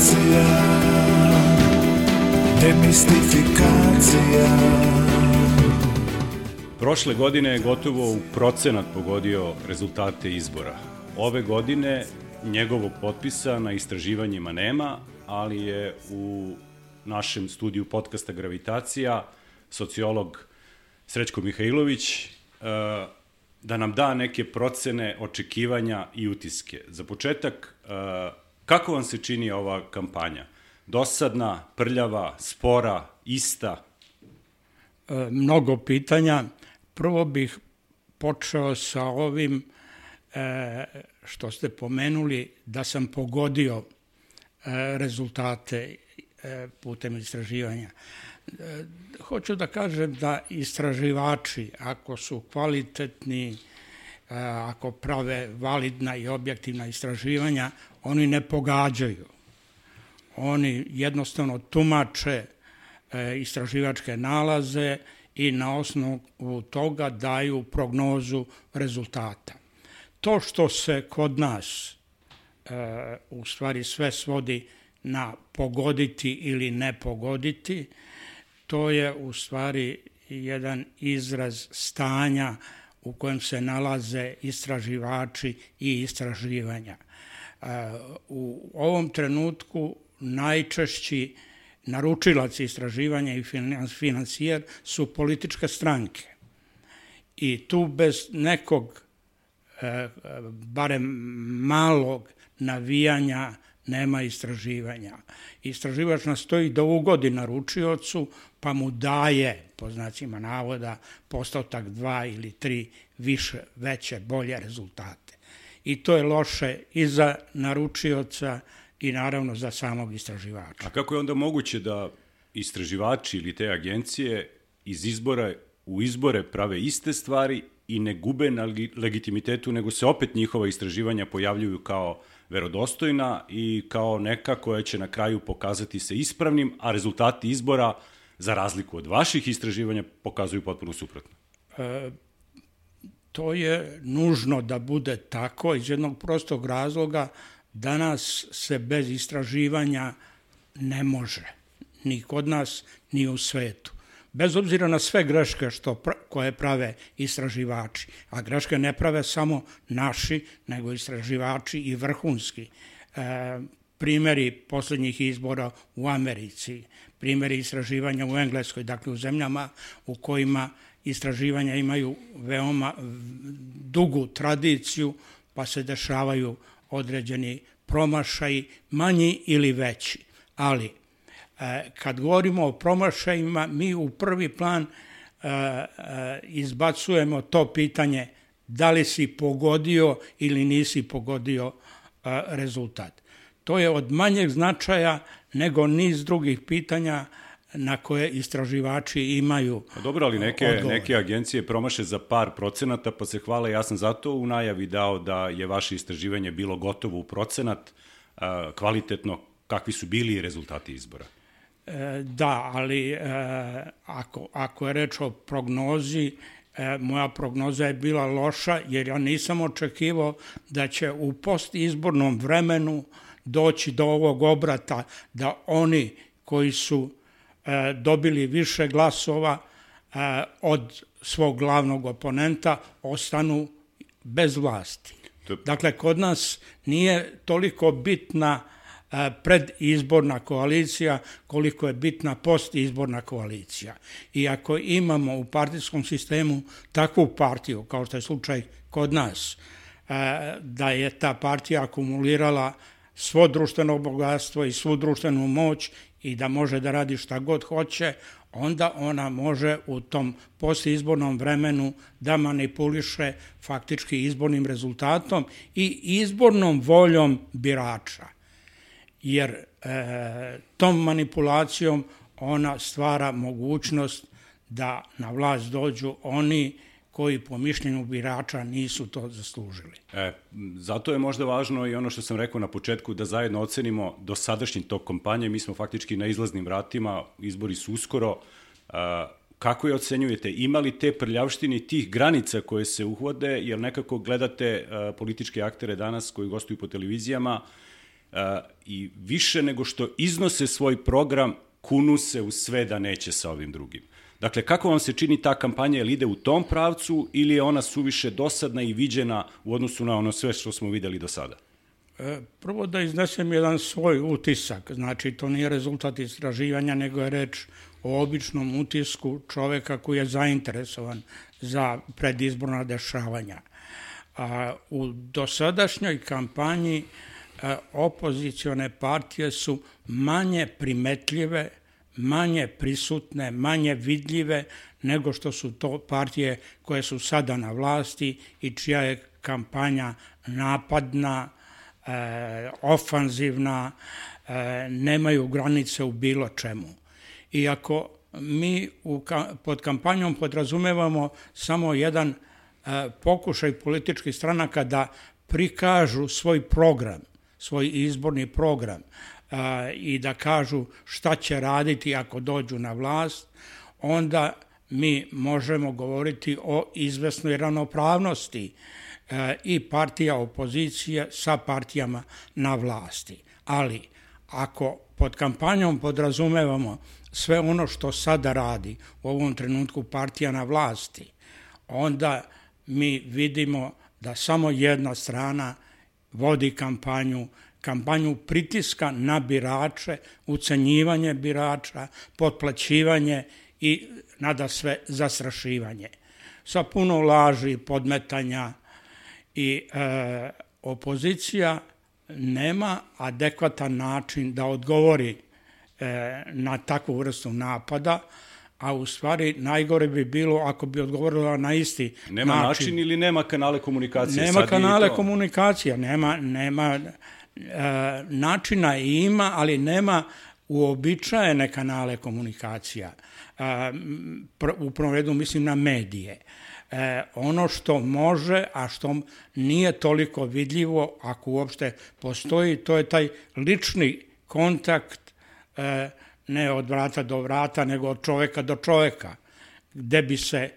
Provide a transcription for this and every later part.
Demistifikacija Demistifikacija Prošle godine je gotovo u procenat pogodio rezultate izbora. Ove godine njegovog potpisa na istraživanjima nema, ali je u našem studiju podcasta Gravitacija sociolog Srećko Mihajlović e, da nam da neke procene, očekivanja i utiske. Za početak, e, kako vam se čini ova kampanja? Dosadna, prljava, spora, ista? E, mnogo pitanja. Prvo bih počeo sa ovim što ste pomenuli da sam pogodio rezultate putem istraživanja. Hoću da kažem da istraživači, ako su kvalitetni, ako prave validna i objektivna istraživanja, oni ne pogađaju. Oni jednostavno tumače e, istraživačke nalaze i na osnovu toga daju prognozu rezultata. To što se kod nas e, u stvari sve svodi na pogoditi ili ne pogoditi, to je u stvari jedan izraz stanja u kojem se nalaze istraživači i istraživanja. E, u ovom trenutku najčešći naručilac istraživanja i financijer su političke stranke. I tu bez nekog, e, barem malog navijanja nema istraživanja. Istraživač nastoji da ugodi naručiocu, pa mu daje, po znacima navoda, postotak dva ili tri više, veće, bolje rezultate. I to je loše i za naručioca i naravno za samog istraživača. A kako je onda moguće da istraživači ili te agencije iz izbora u izbore prave iste stvari i ne gube na legitimitetu, nego se opet njihova istraživanja pojavljuju kao verodostojna i kao neka koja će na kraju pokazati se ispravnim, a rezultati izbora, za razliku od vaših istraživanja, pokazuju potpuno suprotno. E, to je nužno da bude tako iz jednog prostog razloga danas se bez istraživanja ne može. Ni kod nas, ni u svetu bez obzira na sve greške što, koje prave istraživači, a greške ne prave samo naši, nego istraživači i vrhunski. E, primeri poslednjih izbora u Americi, primeri istraživanja u Engleskoj, dakle u zemljama u kojima istraživanja imaju veoma dugu tradiciju, pa se dešavaju određeni promašaji, manji ili veći. Ali E, kad govorimo o promašajima, mi u prvi plan e, e, izbacujemo to pitanje da li si pogodio ili nisi pogodio rezultat. To je od manjeg značaja nego niz drugih pitanja na koje istraživači imaju pa Dobro, ali neke, odgovor. neke agencije promaše za par procenata, pa se hvale, ja sam zato u najavi dao da je vaše istraživanje bilo gotovo u procenat, kvalitetno, kakvi su bili rezultati izbora. E, da, ali e, ako, ako je reč o prognozi, e, moja prognoza je bila loša jer ja nisam očekivao da će u postizbornom vremenu doći do ovog obrata da oni koji su dobili više glasova od svog glavnog oponenta ostanu bez vlasti. Dakle, kod nas nije toliko bitna predizborna koalicija koliko je bitna postizborna koalicija. I ako imamo u partijskom sistemu takvu partiju, kao što je slučaj kod nas, da je ta partija akumulirala svo društveno bogatstvo i svu društvenu moć i da može da radi šta god hoće, onda ona može u tom postizbornom vremenu da manipuliše faktički izbornim rezultatom i izbornom voljom birača. Jer e, tom manipulacijom ona stvara mogućnost da na vlast dođu oni koji po mišljenju birača nisu to zaslužili. E, zato je možda važno i ono što sam rekao na početku, da zajedno ocenimo dosadašnji tok kampanje. Mi smo faktički na izlaznim vratima, izbori su uskoro. E, kako je ocenjujete? Ima li te prljavštine tih granica koje se uhvode, jer nekako gledate e, političke aktere danas koji gostuju po televizijama, i više nego što iznose svoj program, kunu se u sve da neće sa ovim drugim. Dakle, kako vam se čini ta kampanja, je li ide u tom pravcu ili je ona suviše dosadna i viđena u odnosu na ono sve što smo videli do sada? E, prvo da iznesem jedan svoj utisak, znači to nije rezultat istraživanja, nego je reč o običnom utisku čoveka koji je zainteresovan za predizborna dešavanja. A, u dosadašnjoj kampanji a, opozicione partije su manje primetljive, manje prisutne, manje vidljive nego što su to partije koje su sada na vlasti i čija je kampanja napadna, e, ofanzivna, e, nemaju granice u bilo čemu. Iako mi u, pod kampanjom podrazumevamo samo jedan e, pokušaj političkih stranaka da prikažu svoj program, svoj izborni program e, i da kažu šta će raditi ako dođu na vlast, onda mi možemo govoriti o izvesnoj ravnopravnosti e, i partija opozicije sa partijama na vlasti. Ali ako pod kampanjom podrazumevamo sve ono što sada radi u ovom trenutku partija na vlasti, onda mi vidimo da samo jedna strana vodi kampanju, kampanju pritiska na birače, ucenjivanje birača, potplaćivanje i nada sve zastrašivanje. Sa puno laži, podmetanja i e, opozicija nema adekvatan način da odgovori e, na takvu vrstu napada, a u stvari najgore bi bilo ako bi odgovorila na isti nema način. način ili nema kanale komunikacije? Nema Sad kanale to... komunikacija, nema, nema načina ima, ali nema uobičajene kanale komunikacija. E, u prvom redu mislim na medije. E, ono što može, a što nije toliko vidljivo, ako uopšte postoji, to je taj lični kontakt E, ne od vrata do vrata, nego od čoveka do čoveka, gde bi se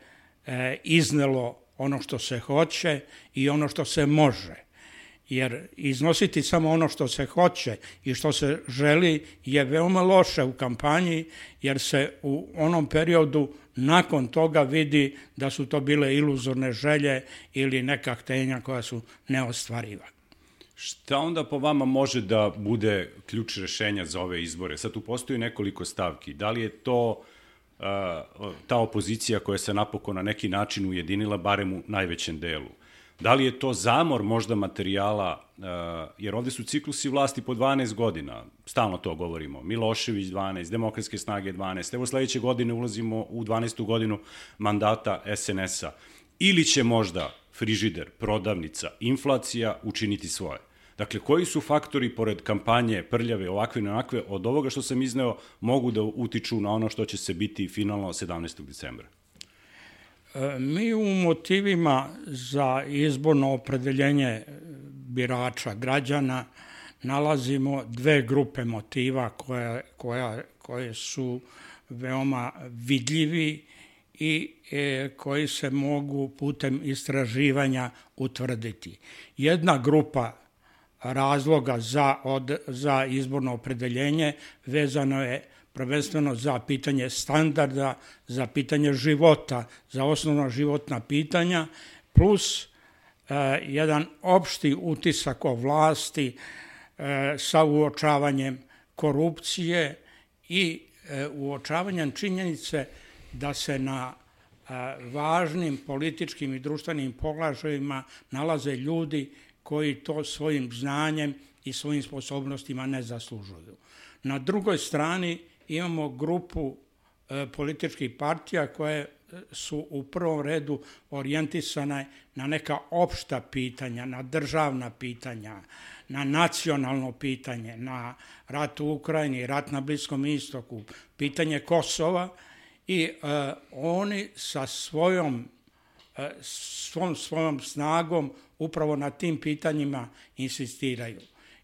e, iznelo ono što se hoće i ono što se može. Jer iznositi samo ono što se hoće i što se želi je veoma loše u kampanji, jer se u onom periodu nakon toga vidi da su to bile iluzorne želje ili neka htenja koja su neostvariva. Šta onda po vama može da bude ključ rešenja za ove izbore? Sad tu postoji nekoliko stavki. Da li je to ta opozicija koja se napokon na neki način ujedinila, barem u najvećem delu? Da li je to zamor možda materijala, uh, jer ovde su ciklusi vlasti po 12 godina, stalno to govorimo, Milošević 12, demokratske snage 12, evo sledeće godine ulazimo u 12. godinu mandata SNS-a, ili će možda frižider, prodavnica, inflacija učiniti svoje. Dakle, koji su faktori, pored kampanje prljave, ovakve i onakve, od ovoga što sam izneo, mogu da utiču na ono što će se biti finalno 17. decembra? Mi u motivima za izborno opredeljenje birača, građana, nalazimo dve grupe motiva koje, koja, koje su veoma vidljivi i e, koji se mogu putem istraživanja utvrditi. Jedna grupa razloga za, od, za izborno opredeljenje vezano je prvenstveno za pitanje standarda, za pitanje života, za osnovna životna pitanja, plus e, jedan opšti utisak o vlasti e, sa uočavanjem korupcije i e, uočavanjem činjenice da se na važnim političkim i društvenim položajima nalaze ljudi koji to svojim znanjem i svojim sposobnostima ne zaslužuju. Na drugoj strani imamo grupu e, političkih partija koje e, su u prvom redu orijentisane na neka opšta pitanja, na državna pitanja, na nacionalno pitanje, na rat u Ukrajini, rat na Bliskom istoku, pitanje Kosova i e, oni sa svojom e, svom svojom snagom upravo na tim pitanjima insistiraju.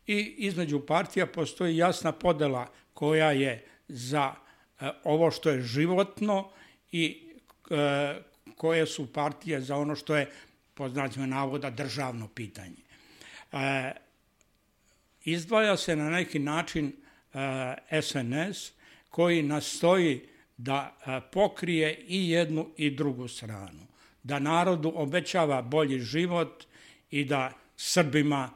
I između partija postoji jasna podela koja je za e, ovo što je životno i e, koje su partije za ono što je, po znacima navoda, državno pitanje. E, izdvaja se na neki način SNS koji nastoji da pokrije i jednu i drugu stranu. Da narodu obećava bolji život i da Srbima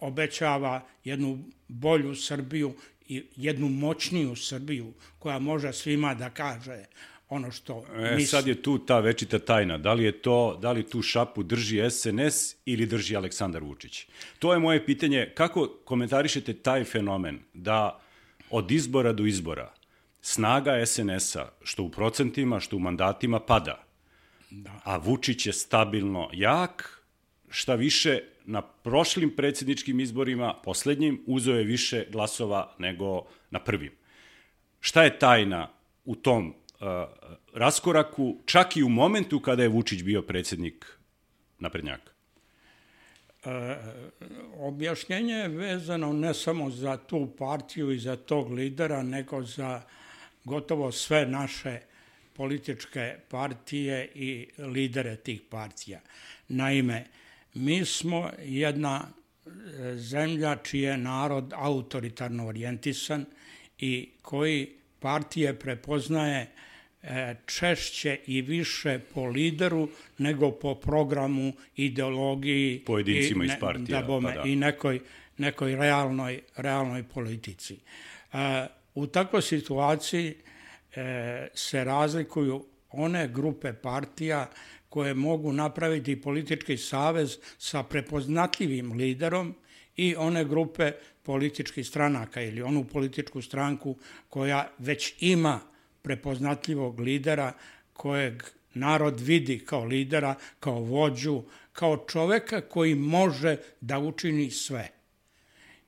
obećava jednu bolju Srbiju i jednu moćniju Srbiju koja može svima da kaže ono što e, misli. Sad je tu ta večita tajna. Da li je to, da li tu šapu drži SNS ili drži Aleksandar Vučić? To je moje pitanje. Kako komentarišete taj fenomen da od izbora do izbora snaga SNS-a, što u procentima, što u mandatima, pada. Da. A Vučić je stabilno jak, šta više, na prošlim predsjedničkim izborima, poslednjim, uzeo je više glasova nego na prvim. Šta je tajna u tom uh, raskoraku, čak i u momentu kada je Vučić bio predsjednik naprednjaka? E, objašnjenje je vezano ne samo za tu partiju i za tog lidera, nego za gotovo sve naše političke partije i lidere tih partija. Naime, mi smo jedna e, zemlja čiji je narod autoritarno orijentisan i koji partije prepoznaje e, češće i više po lideru nego po programu, ideologiji pojedincima i ne, iz partija da bome, pa da. i nekoj, nekoj realnoj, realnoj politici. E, u takvoj situaciji e, se razlikuju one grupe partija koje mogu napraviti politički savez sa prepoznatljivim liderom i one grupe političkih stranaka ili onu političku stranku koja već ima prepoznatljivog lidera kojeg narod vidi kao lidera, kao vođu, kao čoveka koji može da učini sve.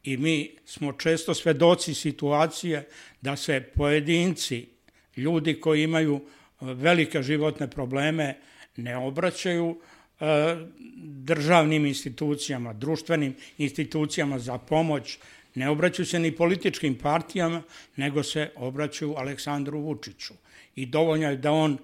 I mi smo često svedoci situacije da se pojedinci, ljudi koji imaju velike životne probleme, ne obraćaju e, državnim institucijama, društvenim institucijama za pomoć, ne obraćaju se ni političkim partijama, nego se obraćaju Aleksandru Vučiću. I dovoljno je da on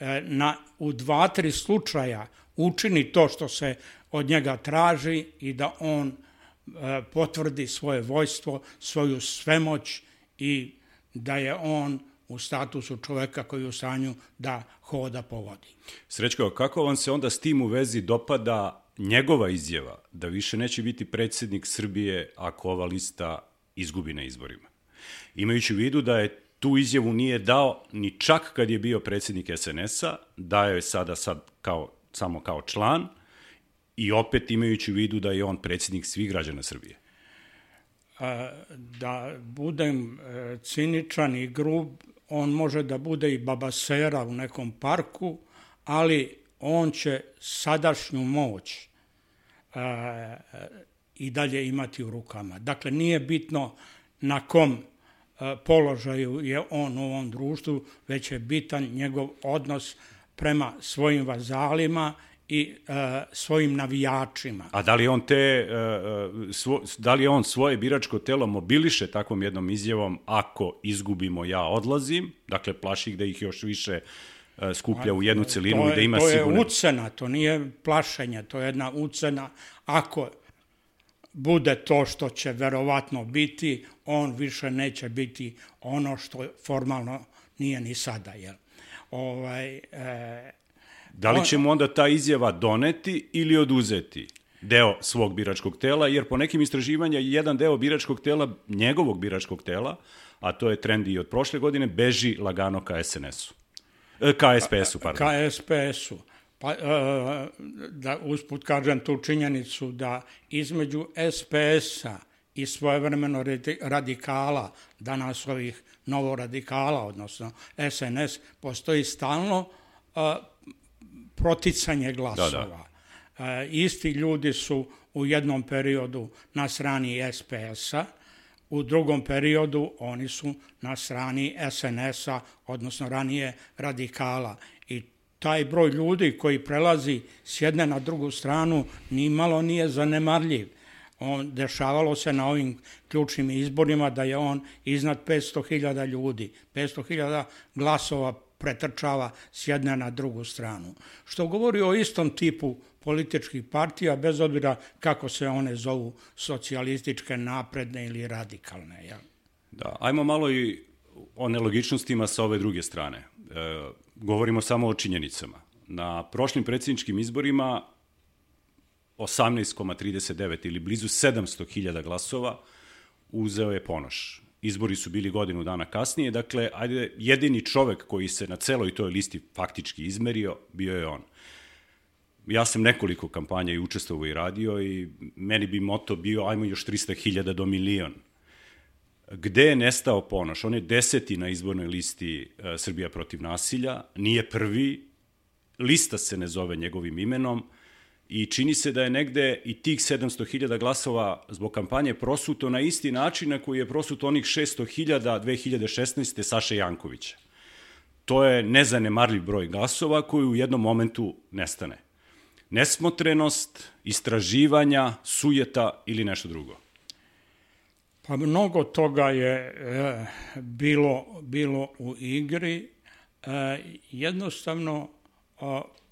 e, na, u dva, tri slučaja učini to što se od njega traži i da on e, potvrdi svoje vojstvo, svoju svemoć i da je on u statusu čoveka koji je u stanju da hoda po vodi. Srećko, kako vam se onda s tim u vezi dopada njegova izjava da više neće biti predsednik Srbije ako ova lista izgubi na izborima? Imajući u vidu da je tu izjavu nije dao ni čak kad je bio predsednik SNS-a, daje je sada sad kao, samo kao član i opet imajući u vidu da je on predsednik svih građana Srbije. Da budem e, ciničan i grub, on može da bude i babasera u nekom parku, ali on će sadašnju moć e, i dalje imati u rukama. Dakle, nije bitno na kom e, položaju je on u ovom društvu, već je bitan njegov odnos prema svojim vazalima i uh, svojim navijačima. A da li on te uh, svo, da li on svoje biračko telo mobiliše takvom jednom izjavom ako izgubimo ja odlazim, dakle plaši ih da ih još više uh, skuplja u jednu celinu i da ima sigurno... To je ucena, to nije plašenje, to je jedna ucena. Ako bude to što će verovatno biti, on više neće biti ono što formalno nije ni sada, jel? Ovaj, e, Da li će mu onda ta izjava doneti ili oduzeti deo svog biračkog tela, jer po nekim istraživanja jedan deo biračkog tela, njegovog biračkog tela, a to je trend i od prošle godine, beži lagano ka SNS-u. E, ka SPS-u, pardon. Ka SPS-u. Pa, e, da usput kažem tu činjenicu da između SPS-a i svojevremeno radikala, danas ovih novoradikala, odnosno SNS, postoji stalno proticanje glasova. Da, da. E, isti ljudi su u jednom periodu na strani SPS-a, u drugom periodu oni su na strani SNS-a, odnosno ranije radikala. I taj broj ljudi koji prelazi s jedne na drugu stranu nimalo nije zanemarljiv. On, dešavalo se na ovim ključnim izborima da je on iznad 500.000 ljudi, 500.000 glasova pretrčava s jedne na drugu stranu. Što govori o istom tipu političkih partija, bez obzira kako se one zovu socijalističke, napredne ili radikalne. Jel? Da, ajmo malo i o nelogičnostima sa ove druge strane. E, govorimo samo o činjenicama. Na prošlim predsjedničkim izborima 18,39 ili blizu 700.000 glasova uzeo je Ponoš. Izbori su bili godinu dana kasnije, dakle, ajde, jedini čovek koji se na celoj toj listi faktički izmerio, bio je on. Ja sam nekoliko kampanja i učestvovao i radio i meni bi moto bio ajmo još 300.000 do milion. Gde je nestao Ponoš? On je deseti na izbornoj listi uh, Srbija protiv nasilja, nije prvi, lista se ne zove njegovim imenom, i čini se da je negde i tih 700.000 glasova zbog kampanje prosuto na isti način na koji je prosuto onih 600.000 2016. Saše Jankovića. To je nezanemarljiv broj glasova koji u jednom momentu nestane. Nesmotrenost, istraživanja, sujeta ili nešto drugo. Pa mnogo toga je e, bilo, bilo u igri. E, jednostavno,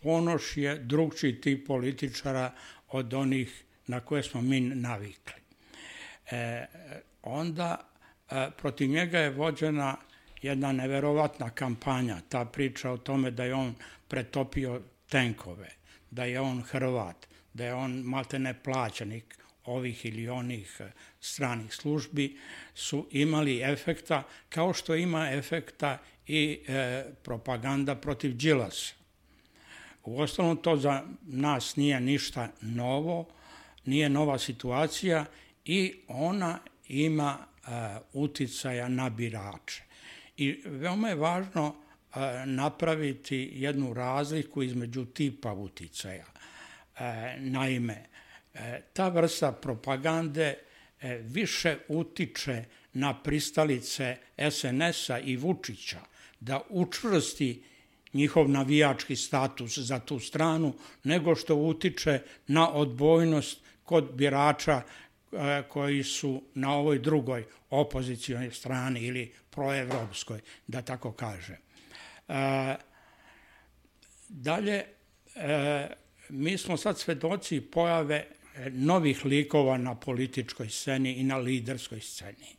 Ponoš je drugčiji tip političara od onih na koje smo mi navikli. E, onda e, protiv njega je vođena jedna neverovatna kampanja, ta priča o tome da je on pretopio tenkove, da je on Hrvat, da je on maltene plaćanik ovih ili onih stranih službi, su imali efekta, kao što ima efekta i e, propaganda protiv Đilasa. U ostalom to za nas nije ništa novo, nije nova situacija i ona ima uh, uticaja na birače. I veoma je važno uh, napraviti jednu razliku između tipa uticaja. Uh, naime, uh, ta vrsta propagande uh, više utiče na pristalice SNS-a i Vučića da učvrsti njihov navijački status za tu stranu, nego što utiče na odbojnost kod birača e, koji su na ovoj drugoj opozicijonoj strani ili proevropskoj, da tako kaže. E, dalje, e, mi smo sad svedoci pojave novih likova na političkoj sceni i na liderskoj sceni.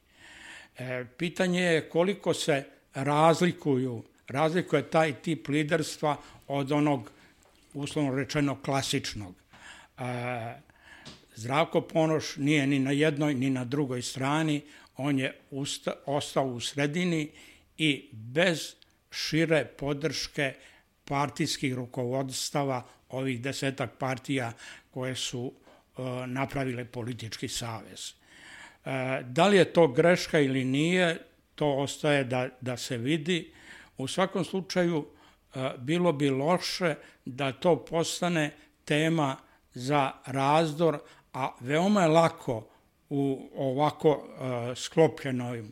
Pitanje je koliko se razlikuju razlikuje taj tip liderstva od onog, uslovno rečeno, klasičnog. E, Zdravko Ponoš nije ni na jednoj ni na drugoj strani, on je usta, ostao u sredini i bez šire podrške partijskih rukovodstava ovih desetak partija koje su e, napravile politički savez. E, da li je to greška ili nije, to ostaje da, da se vidi. U svakom slučaju, e, bilo bi loše da to postane tema za razdor, a veoma je lako u ovako e, sklopljenoj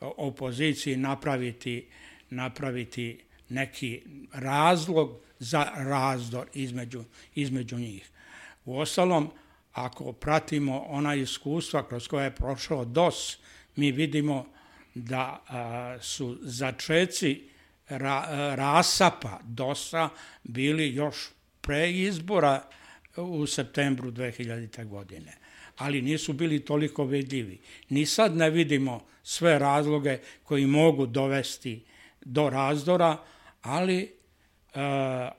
opoziciji napraviti, napraviti neki razlog za razdor između, između njih. U ostalom, ako pratimo ona iskustva kroz koje je prošao DOS, mi vidimo da a, su začeci ra, rasapa DOS-a bili još pre izbora u septembru 2000. godine ali nisu bili toliko vidljivi. Ni sad ne vidimo sve razloge koji mogu dovesti do razdora, ali e,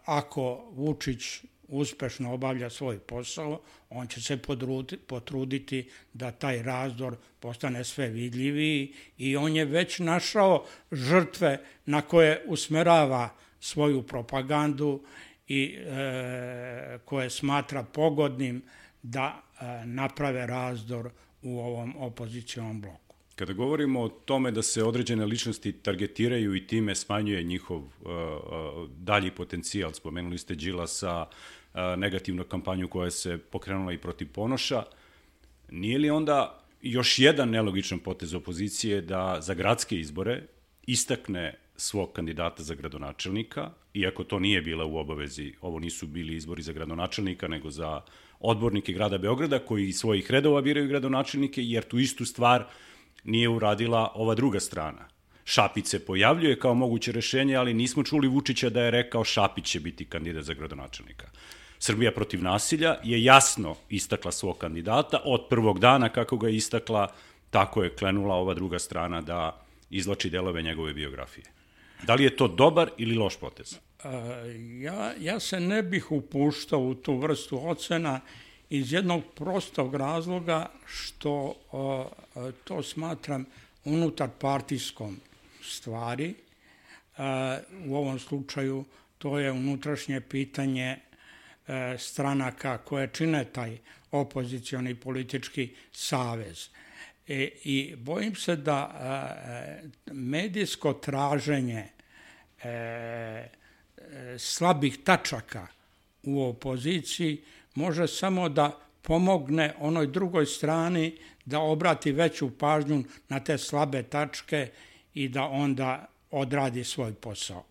ako Vučić uspešno obavlja svoj posao, on će se potruditi da taj razdor postane sve vidljiviji i on je već našao žrtve na koje usmerava svoju propagandu i e, koje smatra pogodnim da e, naprave razdor u ovom opozicijonom bloku. Kada govorimo o tome da se određene ličnosti targetiraju i time smanjuje njihov uh, uh, dalji potencijal, spomenuli ste Đilasa, negativnu kampanju koja se pokrenula i protiv Ponoša, nije li onda još jedan nelogičan potez opozicije da za gradske izbore istakne svog kandidata za gradonačelnika, iako to nije bila u obavezi, ovo nisu bili izbori za gradonačelnika, nego za odbornike grada Beograda, koji iz svojih redova biraju gradonačelnike, jer tu istu stvar nije uradila ova druga strana. Šapić se pojavljuje kao moguće rešenje, ali nismo čuli Vučića da je rekao Šapić će biti kandidat za gradonačelnika. Srbija protiv nasilja je jasno istakla svog kandidata od prvog dana kako ga je istakla, tako je klenula ova druga strana da izlači delove njegove biografije. Da li je to dobar ili loš potez? Ja, ja se ne bih upuštao u tu vrstu ocena iz jednog prostog razloga što to smatram unutar partijskom stvari. U ovom slučaju to je unutrašnje pitanje stranaka koje čine taj opozicioni politički savez. E, I bojim se da e, medijsko traženje e, slabih tačaka u opoziciji može samo da pomogne onoj drugoj strani da obrati veću pažnju na te slabe tačke i da onda odradi svoj posao.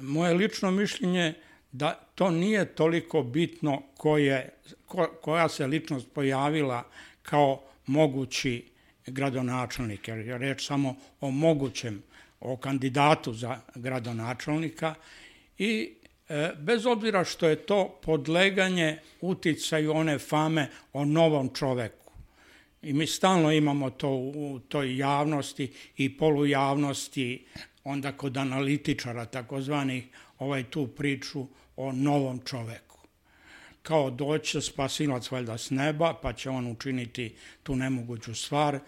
moje lično mišljenje da to nije toliko bitno koje, ko, koja se ličnost pojavila kao mogući gradonačelnik, jer je reč samo o mogućem, o kandidatu za gradonačelnika i e, bez obzira što je to podleganje uticaju one fame o novom čoveku. I mi stalno imamo to u toj javnosti i polujavnosti, onda kod analitičara takozvanih, ovaj tu priču o novom čoveku kao doći spasilac valjda s neba, pa će on učiniti tu nemoguću stvar. E,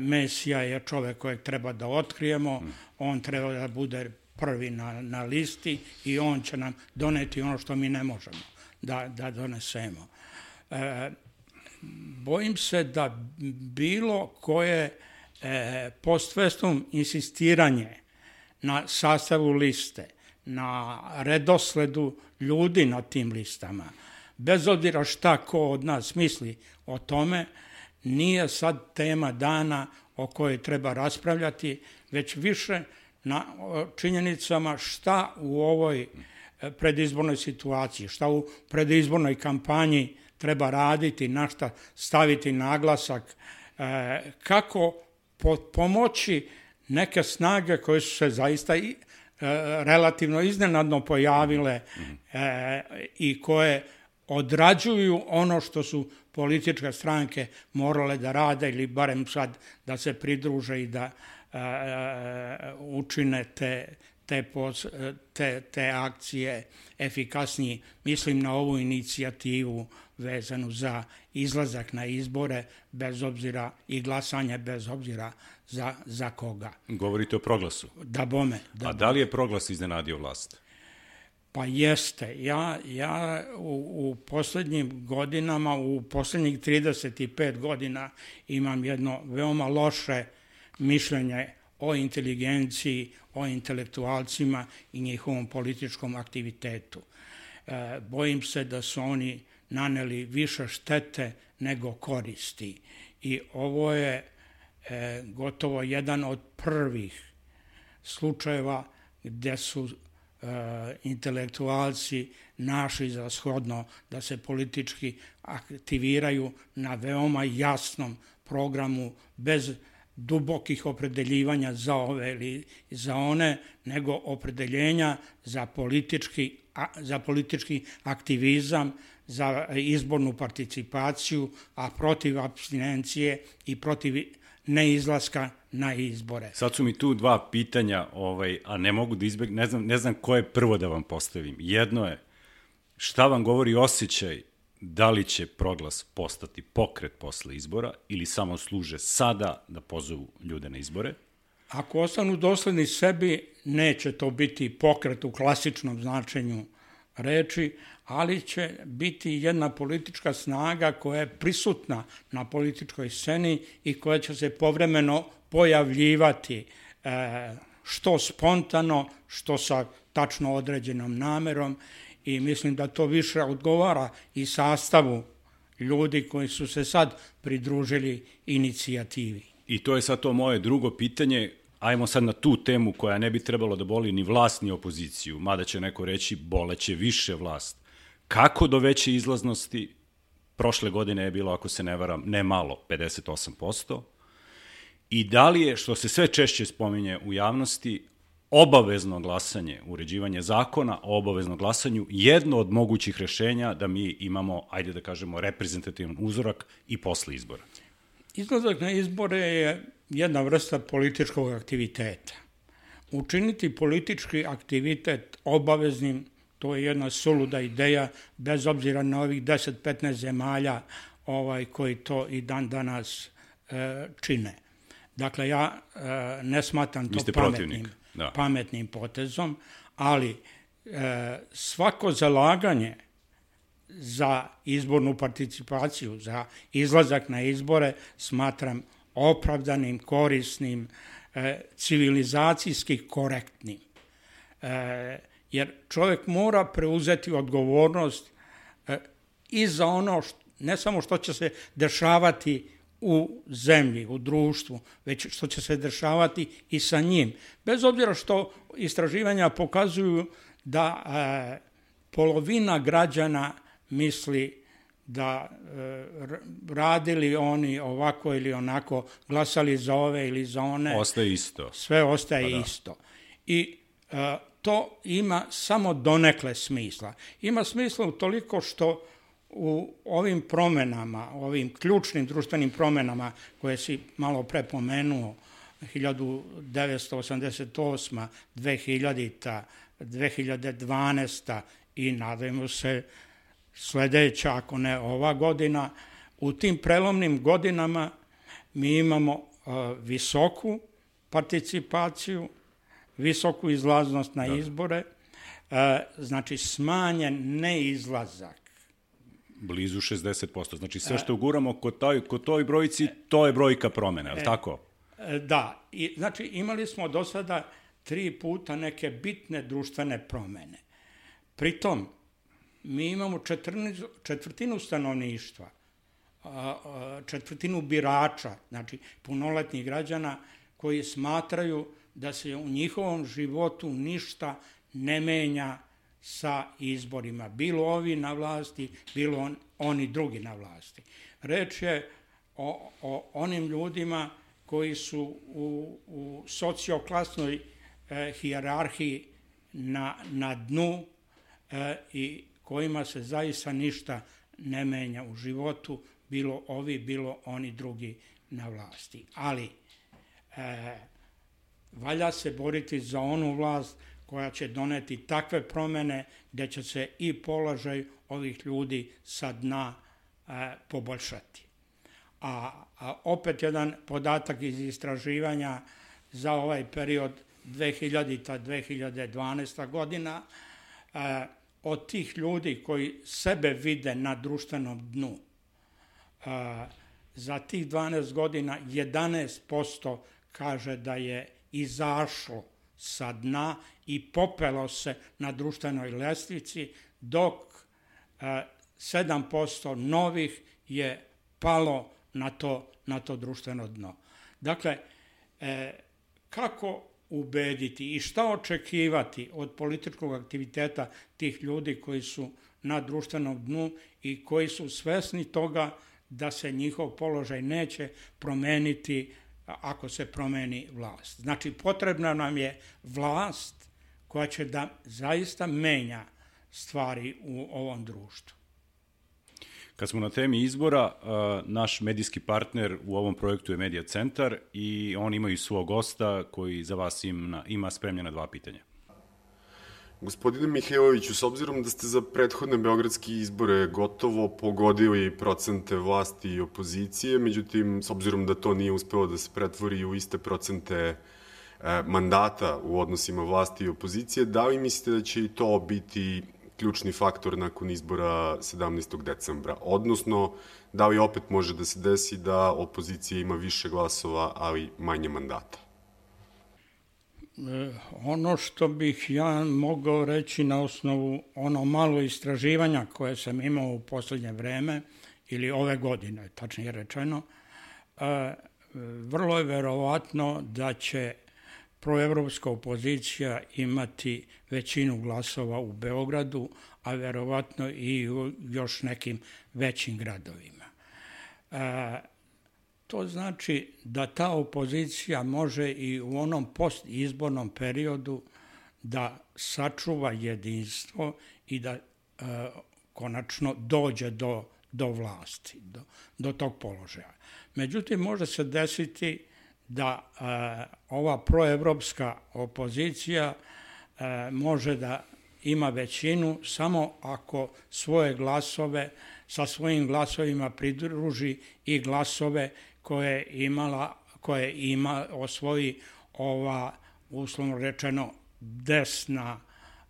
Mesija je čovek kojeg treba da otkrijemo, on treba da bude prvi na, na listi i on će nam doneti ono što mi ne možemo da, da donesemo. E, bojim se da bilo koje e, post insistiranje na sastavu liste, na redosledu ljudi na tim listama, bez obzira šta ko od nas misli o tome, nije sad tema dana o kojoj treba raspravljati, već više na činjenicama šta u ovoj e, predizbornoj situaciji, šta u predizbornoj kampanji treba raditi, na šta staviti naglasak, e, kako pomoći neke snage koje su se zaista i, relativno iznenadno pojavile i koje odrađuju ono što su političke stranke morale da rade ili barem sad da se pridruže i da a, a, učine te, te, pos, te, te akcije efikasniji. Mislim na ovu inicijativu vezanu za izlazak na izbore bez obzira i glasanje bez obzira za, za koga. Govorite o proglasu. Da bome. Da A da li je proglas iznenadio vlast? Pa jeste. Ja, ja u, u poslednjim godinama, u poslednjih 35 godina imam jedno veoma loše mišljenje o inteligenciji, o intelektualcima i njihovom političkom aktivitetu. E, bojim se da su oni naneli više štete nego koristi. I ovo je e, gotovo jedan od prvih slučajeva gde su E, intelektualci našli za shodno da se politički aktiviraju na veoma jasnom programu bez dubokih opredeljivanja za ove ili za one, nego opredeljenja za politički, za politički aktivizam, za izbornu participaciju, a protiv abstinencije i protiv neizlaska na izbore. Sad su mi tu dva pitanja, ovaj, a ne mogu da izbeg, ne znam, ne znam koje prvo da vam postavim. Jedno je, šta vam govori osjećaj da li će proglas postati pokret posle izbora ili samo služe sada da pozovu ljude na izbore? Ako ostanu dosledni sebi, neće to biti pokret u klasičnom značenju reči, ali će biti jedna politička snaga koja je prisutna na političkoj sceni i koja će se povremeno pojavljivati e, što spontano, što sa tačno određenom namerom i mislim da to više odgovara i sastavu ljudi koji su se sad pridružili inicijativi. I to je sad to moje drugo pitanje, ajmo sad na tu temu koja ne bi trebalo da boli ni vlast ni opoziciju, mada će neko reći boleće više vlast. Kako do veće izlaznosti? Prošle godine je bilo, ako se ne varam, ne malo, 58%. I da li je, što se sve češće spominje u javnosti, obavezno glasanje, uređivanje zakona o obaveznom glasanju, jedno od mogućih rešenja da mi imamo, ajde da kažemo, reprezentativan uzorak i posle izbora? Izlazak na izbore je jedna vrsta političkog aktiviteta. Učiniti politički aktivitet obaveznim, to je jedna suluda ideja, bez obzira na ovih 10-15 zemalja ovaj, koji to i dan danas e, čine. Dakle, ja e, ne smatram to pametnim, da. pametnim potezom, ali e, svako zalaganje za izbornu participaciju, za izlazak na izbore smatram opravdanim, korisnim, e, civilizacijski korektnim. E, jer čovjek mora preuzeti odgovornost e, i za ono, što, ne samo što će se dešavati u zemlji, u društvu, već što će se dešavati i sa njim. Bez obzira što istraživanja pokazuju da e, polovina građana misli da e, radili oni ovako ili onako, glasali za ove ili za one. Ostaje isto. Sve ostaje pa da. isto. I e, to ima samo donekle smisla. Ima smisla u toliko što u ovim promenama, ovim ključnim društvenim promenama koje si malo prepomenuo, 1988. 2000. 2012. i nadajmo se sledeća, ako ne ova godina, u tim prelomnim godinama mi imamo uh, visoku participaciju, visoku izlaznost na da. izbore, uh, znači smanjen neizlazak Blizu 60%. Znači sve što uguramo kod toj, kod toj brojici, to je brojka promene, je li e, tako? E, da. I, znači imali smo do sada tri puta neke bitne društvene promene. Pritom, mi imamo četrni, četvrtinu stanovništva, četvrtinu birača, znači punoletnih građana koji smatraju da se u njihovom životu ništa ne menja sa izborima. Bilo ovi na vlasti, bilo on, oni drugi na vlasti. Reč je o, o onim ljudima koji su u, u socioklasnoj e, hijerarhiji na, na dnu e, i kojima se zaista ništa ne menja u životu, bilo ovi, bilo oni drugi na vlasti. Ali e, valja se boriti za onu vlast koja će doneti takve promene gde će se i položaj ovih ljudi sa dna e, poboljšati. A, a opet jedan podatak iz istraživanja za ovaj period 2000-2012 godina, e, od tih ljudi koji sebe vide na društvenom dnu, a, za tih 12 godina 11% kaže da je izašlo sa dna i popelo se na društvenoj lestvici, dok a, 7% novih je palo na to, na to društveno dno. Dakle, e, kako ubediti i šta očekivati od političkog aktiviteta tih ljudi koji su na društvenom dnu i koji su svesni toga da se njihov položaj neće promeniti ako se promeni vlast. Znači, potrebna nam je vlast koja će da zaista menja stvari u ovom društvu. Kad smo na temi izbora, naš medijski partner u ovom projektu je Medija centar i oni imaju svog gosta koji za vas ima, ima spremljena dva pitanja. Gospodine Mihajloviću, s obzirom da ste za prethodne beogradske izbore gotovo pogodili procente vlasti i opozicije, međutim, s obzirom da to nije uspelo da se pretvori u iste procente e, mandata u odnosima vlasti i opozicije, da li mislite da će to biti ključni faktor nakon izbora 17. decembra? Odnosno, da li opet može da se desi da opozicija ima više glasova, ali manje mandata? E, ono što bih ja mogao reći na osnovu ono malo istraživanja koje sam imao u poslednje vreme, ili ove godine, tačnije rečeno, e, vrlo je verovatno da će proevropska opozicija imati većinu glasova u Beogradu, a verovatno i u još nekim većim gradovima. E, To znači da ta opozicija može i u onom postizbornom periodu da sačuva jedinstvo i da e, konačno dođe do, do vlasti, do, do tog položaja. Međutim, može se desiti da e, ova proevropska opozicija e, može da ima većinu samo ako svoje glasove sa svojim glasovima pridruži i glasove koje imala koje ima osvoji ova uslovno rečeno desna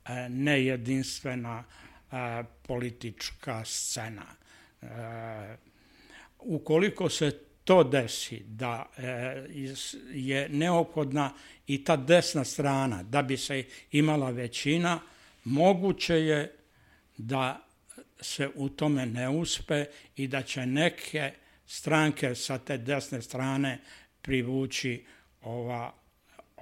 e, nejedinstvena politička scena. Ukoliko se to desi da je neophodna i ta desna strana da bi se imala većina, moguće je da se u tome ne uspe i da će neke stranke sa te desne strane privući ova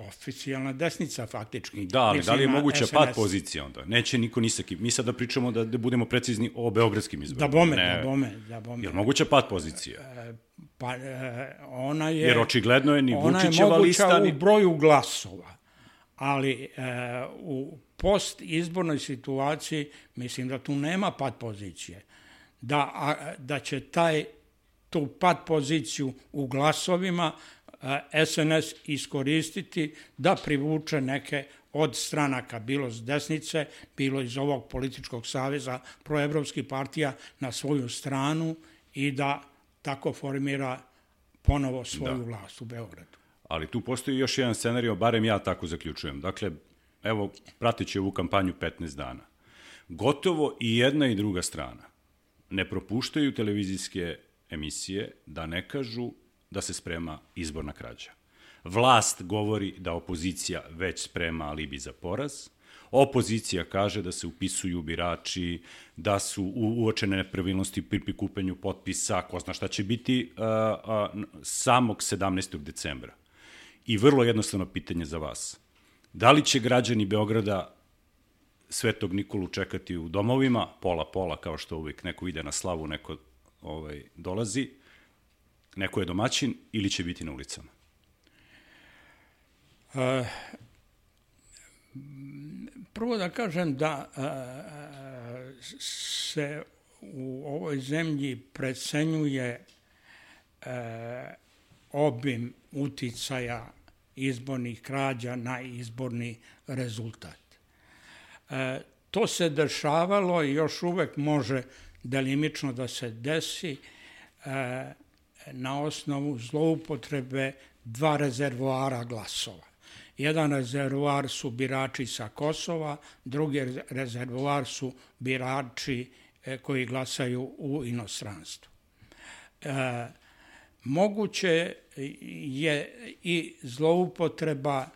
oficijalna desnica faktički. Da, ali da li je moguća SNS. pad pozicija onda? Neće niko ni sa kim. Mi sada pričamo da, da budemo precizni o beogradskim izborima. Da bome, ne. da bome, da bome. Je li moguća pad pozicija? E, pa e, ona je... Jer očigledno je ni Vučićeva lista... Ona je moguća u broju glasova, ali e, u post izbornoj situaciji mislim da tu nema pad pozicije. Da, a, da će taj tu pad poziciju u glasovima SNS iskoristiti da privuče neke od stranaka, bilo s desnice, bilo iz ovog političkog saveza proevropskih partija na svoju stranu i da tako formira ponovo svoju da. vlast u Beogradu. Ali tu postoji još jedan scenario, barem ja tako zaključujem. Dakle, evo, pratit će ovu kampanju 15 dana. Gotovo i jedna i druga strana ne propuštaju televizijske emisije da ne kažu da se sprema izborna krađa. Vlast govori da opozicija već sprema alibi za poraz, opozicija kaže da se upisuju birači, da su uočene nepravilnosti pri prikupenju potpisa, ko zna šta će biti uh, uh, samog 17. decembra. I vrlo jednostavno pitanje za vas. Da li će građani Beograda Svetog Nikolu čekati u domovima, pola-pola, kao što uvijek neko ide na slavu, neko ovaj, dolazi, neko je domaćin ili će biti na ulicama? Uh, prvo da kažem da uh, se u ovoj zemlji precenjuje uh, obim uticaja izbornih krađa na izborni rezultat. E, to se dešavalo i još uvek može delimično da se desi e, na osnovu zloupotrebe dva rezervoara glasova. Jedan rezervoar su birači sa Kosova, drugi rezervoar su birači e, koji glasaju u inostranstvu. E, moguće je i zloupotreba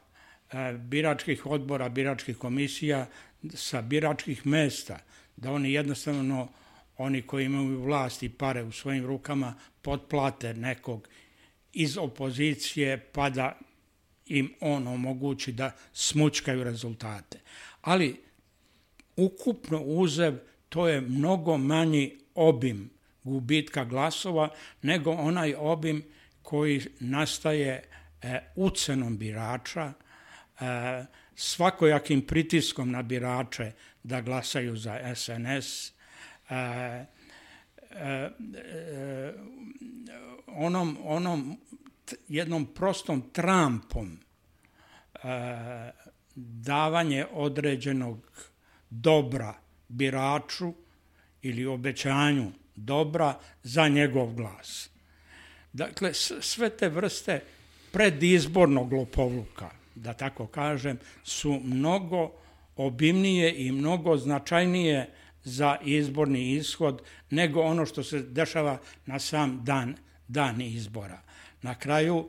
e, biračkih odbora, biračkih komisija sa biračkih mesta, da oni jednostavno oni koji imaju vlast i pare u svojim rukama potplate nekog iz opozicije pa da im on omogući da smučkaju rezultate. Ali ukupno uzev to je mnogo manji obim gubitka glasova nego onaj obim koji nastaje e, ucenom birača, e, svakojakim pritiskom na birače da glasaju za SNS, e, e, onom, onom jednom prostom trampom e, davanje određenog dobra biraču ili obećanju dobra za njegov glas. Dakle, sve te vrste predizbornog lopovluka, da tako kažem, su mnogo obimnije i mnogo značajnije za izborni ishod nego ono što se dešava na sam dan, dan izbora. Na kraju uh,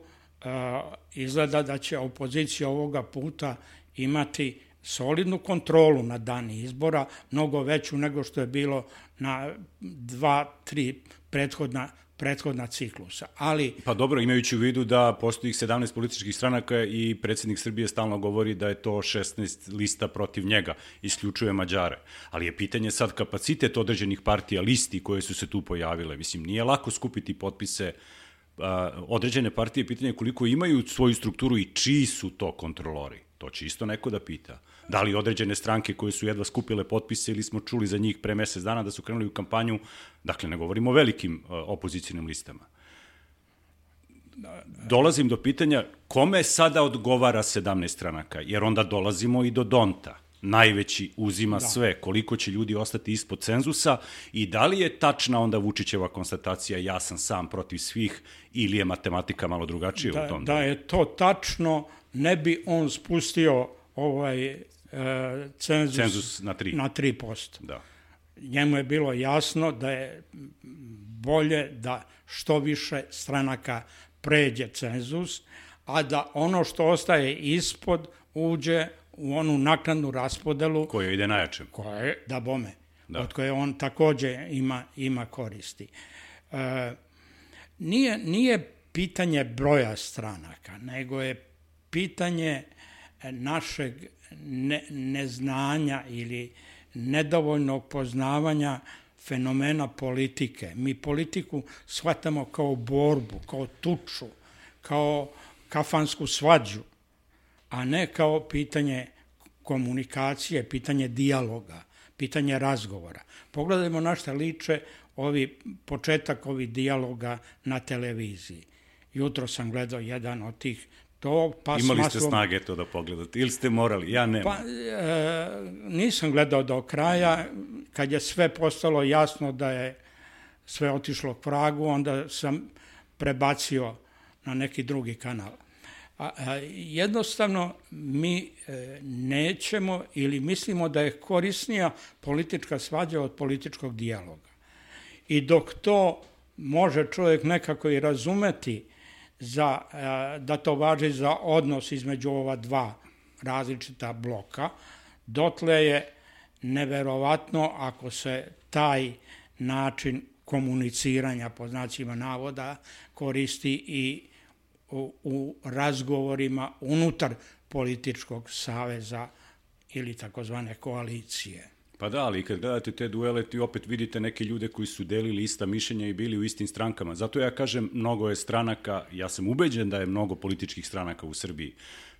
izgleda da će opozicija ovoga puta imati solidnu kontrolu na dan izbora, mnogo veću nego što je bilo na dva, tri prethodna prethodna ciklusa. Ali Pa dobro, imajući u vidu da postoji 17 političkih stranaka i predsednik Srbije stalno govori da je to 16 lista protiv njega, isključuje Mađare. Ali je pitanje sad kapacitet određenih partija listi koje su se tu pojavile. Mislim, nije lako skupiti potpise a, određene partije, pitanje je koliko imaju svoju strukturu i čiji su to kontrolori. To će isto neko da pita. Da li određene stranke koje su jedva skupile potpise ili smo čuli za njih pre mesec dana da su krenuli u kampanju, dakle ne govorimo o velikim a, opozicijnim listama. Dolazim do pitanja kome sada odgovara 17 stranaka, jer onda dolazimo i do Donta najveći uzima da. sve, koliko će ljudi ostati ispod cenzusa i da li je tačna onda Vučićeva konstatacija ja sam sam protiv svih ili je matematika malo drugačija da, u tom? Da je to tačno, ne bi on spustio ovaj e, cenzus, cenzus na 3%. Na 3%. Da. Njemu je bilo jasno da je bolje da što više stranaka pređe cenzus, a da ono što ostaje ispod uđe u onu naknadnu raspodelu koja ide najjače. Koja je, da bome, da. od koje on takođe ima, ima koristi. E, nije, nije pitanje broja stranaka, nego je pitanje našeg ne, neznanja ili nedovoljnog poznavanja fenomena politike. Mi politiku shvatamo kao borbu, kao tuču, kao kafansku svađu a ne kao pitanje komunikacije, pitanje dijaloga, pitanje razgovora. Pogledajmo na šta liče ovi početak ovih dijaloga na televiziji. Jutro sam gledao jedan od tih to pa Imali ste snage to da pogledate ili ste morali? Ja ne. Pa, e, nisam gledao do kraja. Kad je sve postalo jasno da je sve otišlo k vragu, onda sam prebacio na neki drugi kanal. A, a, jednostavno mi e, nećemo ili mislimo da je korisnija politička svađa od političkog dijaloga. I dok to može čovjek nekako i razumeti za, a, da to važi za odnos između ova dva različita bloka, dotle je neverovatno ako se taj način komuniciranja po znacima navoda koristi i u, u razgovorima unutar političkog saveza ili takozvane koalicije. Pa da, ali kad gledate te duele, ti opet vidite neke ljude koji su delili ista mišljenja i bili u istim strankama. Zato ja kažem, mnogo je stranaka, ja sam ubeđen da je mnogo političkih stranaka u Srbiji.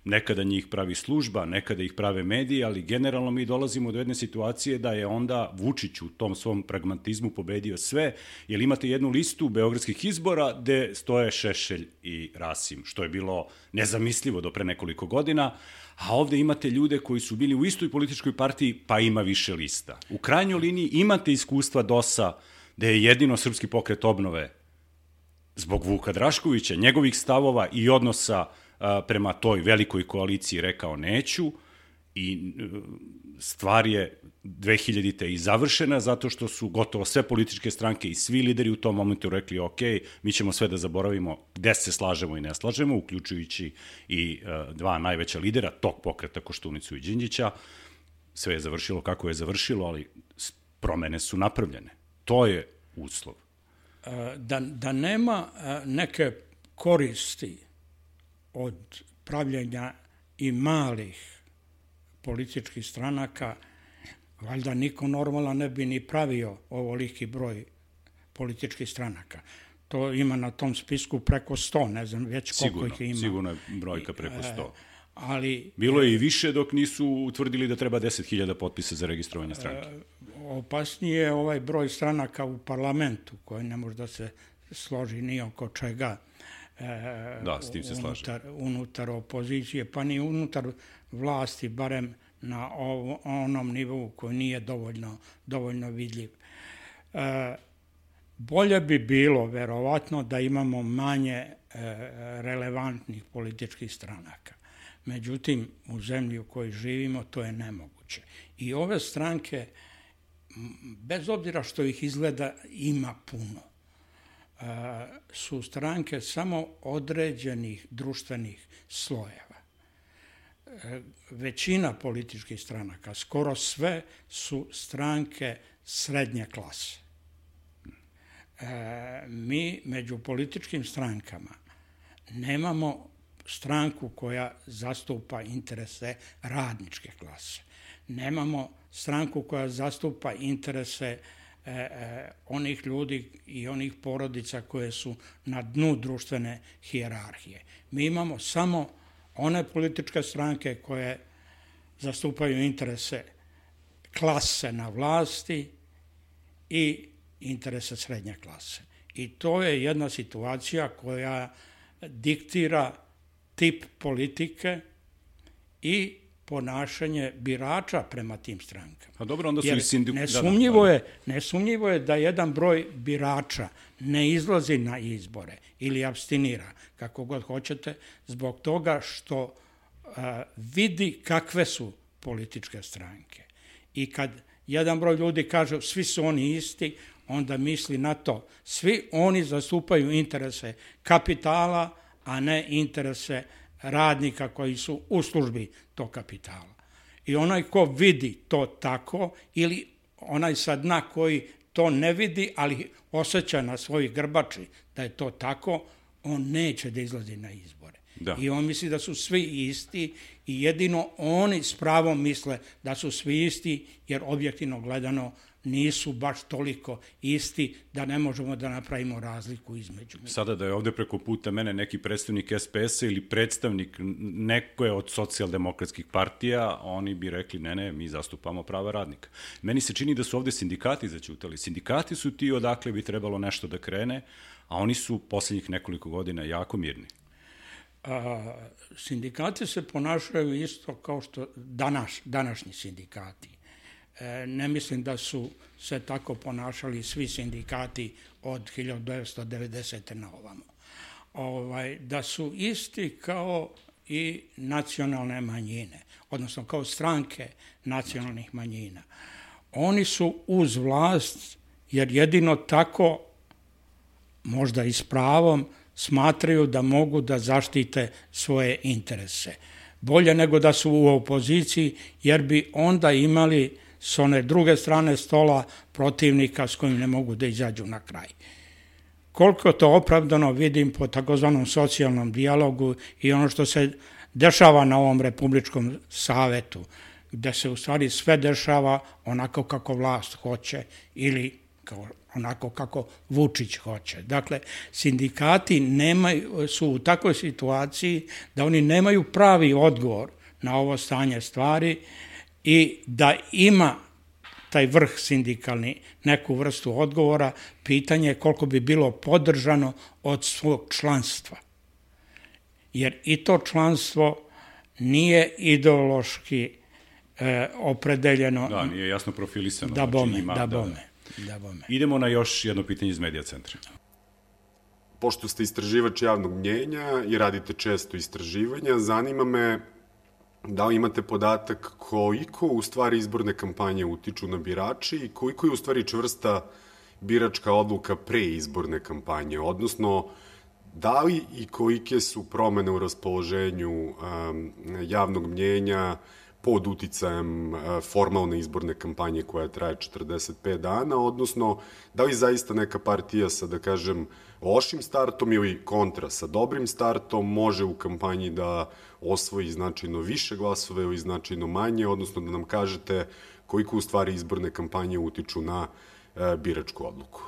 Nekada njih pravi služba, nekada ih prave mediji, ali generalno mi dolazimo do jedne situacije da je onda Vučić u tom svom pragmatizmu pobedio sve, jer imate jednu listu beogradskih izbora gde stoje Šešelj i Rasim, što je bilo nezamislivo do pre nekoliko godina, a ovde imate ljude koji su bili u istoj političkoj partiji, pa ima više lista. U krajnjoj liniji imate iskustva DOS-a, da je jedino srpski pokret obnove zbog Vuka Draškovića, njegovih stavova i odnosa prema toj velikoj koaliciji rekao neću i e, stvar je 2000. te i završena zato što su gotovo sve političke stranke i svi lideri u tom momentu rekli ok, mi ćemo sve da zaboravimo gde se slažemo i ne slažemo, uključujući i uh, dva najveća lidera tog pokreta Koštunicu i Đinđića. Sve je završilo kako je završilo, ali promene su napravljene. To je uslov. Da, da nema neke koristi od pravljenja i malih političkih stranaka, valjda niko normalan ne bi ni pravio ovoliki broj političkih stranaka. To ima na tom spisku preko 100, ne znam već koliko sigurno, ih ima. Sigurno je brojka preko 100. E, ali, Bilo je i više dok nisu utvrdili da treba 10.000 potpisa za registrovanje stranke. E, opasnije je ovaj broj stranaka u parlamentu, koji ne može da se složi ni oko čega e, da, s tim se unutar, unutar opozicije, pa ni unutar vlasti, barem na ovo, onom nivou koji nije dovoljno, dovoljno vidljiv. E, bolje bi bilo, verovatno, da imamo manje e, relevantnih političkih stranaka. Međutim, u zemlji u kojoj živimo, to je nemoguće. I ove stranke, bez obzira što ih izgleda, ima puno su stranke samo određenih društvenih slojeva. E, većina političkih stranaka, skoro sve, su stranke srednje klase. E, mi među političkim strankama nemamo stranku koja zastupa interese radničke klase. Nemamo stranku koja zastupa interese e, onih ljudi i onih porodica koje su na dnu društvene hijerarhije. Mi imamo samo one političke stranke koje zastupaju interese klase na vlasti i interese srednje klase. I to je jedna situacija koja diktira tip politike i ponašanje birača prema tim strankama. A dobro, onda su Jer i sindik... Nesumnjivo, da, da, je, nesumnjivo je da jedan broj birača ne izlazi na izbore ili abstinira, kako god hoćete, zbog toga što a, vidi kakve su političke stranke. I kad jedan broj ljudi kaže svi su oni isti, onda misli na to. Svi oni zastupaju interese kapitala, a ne interese radnika koji su u službi tog kapitala. I onaj ko vidi to tako ili onaj sa dna koji to ne vidi, ali osjeća na svoj grbači da je to tako, on neće da izlazi na izbore. Da. I on misli da su svi isti i jedino oni s pravom misle da su svi isti, jer objektivno gledano nisu baš toliko isti da ne možemo da napravimo razliku između. Sada da je ovde preko puta mene neki predstavnik SPS-a ili predstavnik nekoje od socijaldemokratskih partija, oni bi rekli ne, ne, mi zastupamo prava radnika. Meni se čini da su ovde sindikati začutali. Sindikati su ti odakle bi trebalo nešto da krene, a oni su poslednjih nekoliko godina jako mirni. A, sindikati se ponašaju isto kao što danas, današnji sindikati ne mislim da su se tako ponašali svi sindikati od 1990. na ovamo. Ovaj, da su isti kao i nacionalne manjine, odnosno kao stranke nacionalnih manjina. Oni su uz vlast, jer jedino tako, možda i s pravom, smatraju da mogu da zaštite svoje interese. Bolje nego da su u opoziciji, jer bi onda imali s one druge strane stola protivnika s kojim ne mogu da izađu na kraj. Koliko to opravdano vidim po takozvanom socijalnom dijalogu i ono što se dešava na ovom Republičkom savetu, gde se u stvari sve dešava onako kako vlast hoće ili kao onako kako Vučić hoće. Dakle, sindikati nemaju, su u takvoj situaciji da oni nemaju pravi odgovor na ovo stanje stvari i da ima taj vrh sindikalni neku vrstu odgovora, pitanje je koliko bi bilo podržano od svog članstva. Jer i to članstvo nije ideološki e, opredeljeno. Da, nije jasno profilisano. Da znači bome, znači ima, da, da bome. Da bome. Idemo na još jedno pitanje iz Medija centra. Pošto ste istraživač javnog mnjenja i radite često istraživanja, zanima me da imate podatak koliko u stvari izborne kampanje utiču na birači i koliko je u stvari čvrsta biračka odluka pre izborne kampanje, odnosno da li i kolike su promene u raspoloženju um, javnog mnjenja pod uticajem uh, formalne izborne kampanje koja traje 45 dana, odnosno da li zaista neka partija sa, da kažem, lošim startom ili kontra sa dobrim startom može u kampanji da osvoji značajno više glasove ili značajno manje, odnosno da nam kažete koliko u stvari izborne kampanje utiču na e, biračku odluku.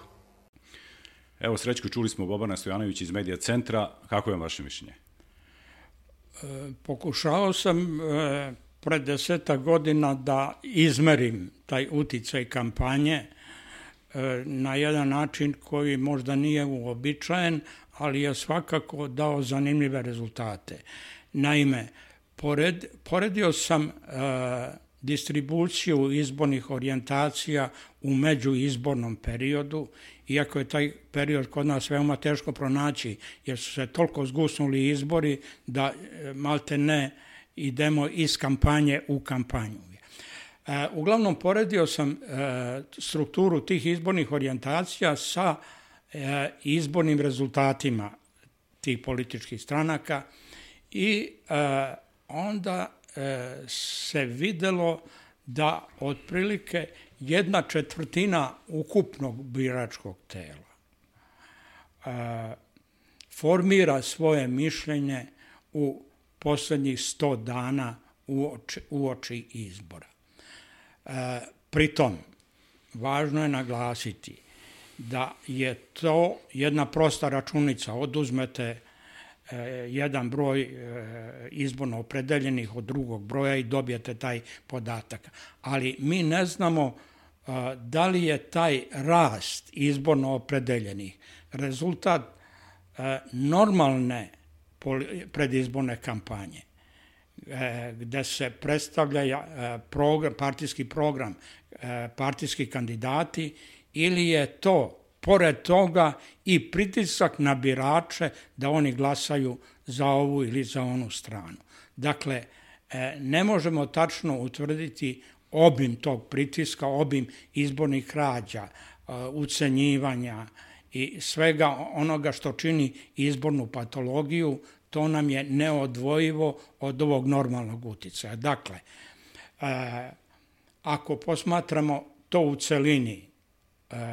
Evo, Srećko, čuli smo Bobana Stojanović iz Medija centra. Kako je vaše mišljenje? E, pokušao sam e, pred deseta godina da izmerim taj uticaj kampanje e, na jedan način koji možda nije uobičajen, ali je svakako dao zanimljive rezultate. Naime, pored, poredio sam e, distribuciju izbornih orijentacija u međuizbornom periodu, iako je taj period kod nas veoma teško pronaći, jer su se toliko zgusnuli izbori da e, malte ne idemo iz kampanje u kampanju. E, uglavnom, poredio sam e, strukturu tih izbornih orijentacija sa e, izbornim rezultatima tih političkih stranaka, i e, onda e, se videlo da otprilike jedna četvrtina ukupnog biračkog tela e, formira svoje mišljenje u poslednjih 100 dana u oči, u oči izbora. E, pritom, važno je naglasiti da je to jedna prosta računica. Oduzmete jedan broj e, izborno opredeljenih od drugog broja i dobijete taj podatak. Ali mi ne znamo e, da li je taj rast izborno opredeljenih rezultat normalne predizborne kampanje gde se predstavlja program, partijski program, partijski kandidati ili je to pored toga i pritisak na birače da oni glasaju za ovu ili za onu stranu. Dakle, e, ne možemo tačno utvrditi obim tog pritiska, obim izbornih krađa, e, ucenjivanja i svega onoga što čini izbornu patologiju, to nam je neodvojivo od ovog normalnog uticaja. Dakle, e, ako posmatramo to u celini,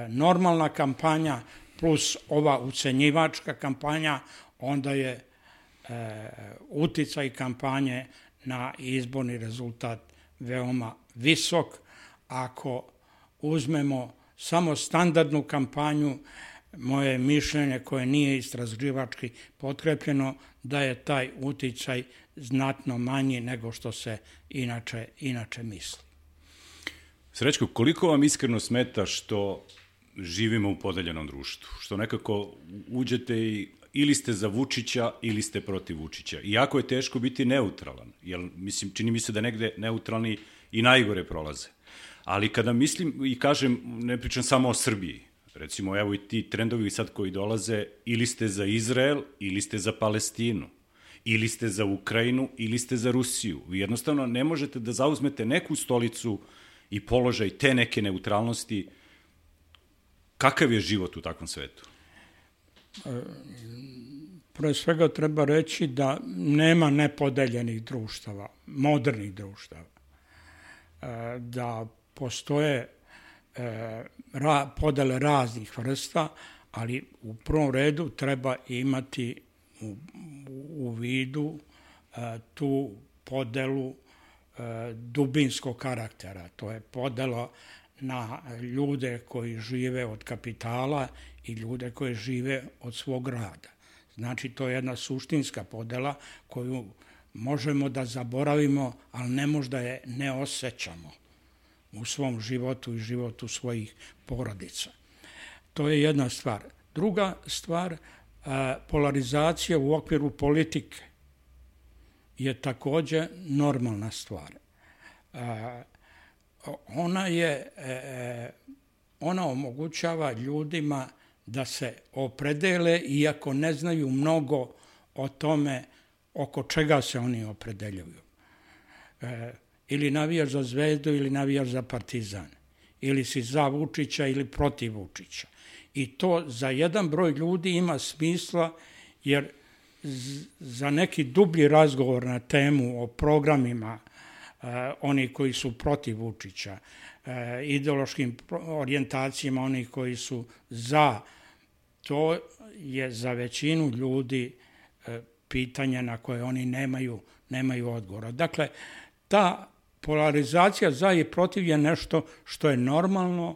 normalna kampanja plus ova ucenjivačka kampanja, onda je e, uticaj kampanje na izborni rezultat veoma visok. Ako uzmemo samo standardnu kampanju, moje mišljenje koje nije istraživački potkrepljeno, da je taj uticaj znatno manji nego što se inače, inače misli. Srećko, koliko vam iskreno smeta što živimo u podeljenom društvu? Što nekako uđete i ili ste za Vučića ili ste protiv Vučića. Iako je teško biti neutralan, jer mislim, čini mi se da negde neutralni i najgore prolaze. Ali kada mislim i kažem, ne pričam samo o Srbiji, recimo evo i ti trendovi sad koji dolaze, ili ste za Izrael, ili ste za Palestinu, ili ste za Ukrajinu, ili ste za Rusiju. Vi jednostavno ne možete da zauzmete neku stolicu uh, i položaj te neke neutralnosti, kakav je život u takvom svetu? E, pre svega treba reći da nema nepodeljenih društava, modernih društava. E, da postoje e, podele raznih vrsta, ali u prvom redu treba imati u, u vidu tu podelu E, dubinskog karaktera. To je podelo na ljude koji žive od kapitala i ljude koji žive od svog rada. Znači, to je jedna suštinska podela koju možemo da zaboravimo, ali ne možda je ne osjećamo u svom životu i životu svojih porodica. To je jedna stvar. Druga stvar, e, polarizacija u okviru politike je takođe normalna stvar. Ona je, e, e, ona omogućava ljudima da se opredele, iako ne znaju mnogo o tome oko čega se oni opredeljuju. E, ili navijaš za zvezdu ili navijaš za partizan. Ili si za Vučića ili protiv Vučića. I to za jedan broj ljudi ima smisla jer za neki dublji razgovor na temu o programima uh, oni koji su protiv Vučića, uh, ideološkim orijentacijama oni koji su za, to je za većinu ljudi uh, pitanje na koje oni nemaju, nemaju odgovora. Dakle, ta polarizacija za i protiv je nešto što je normalno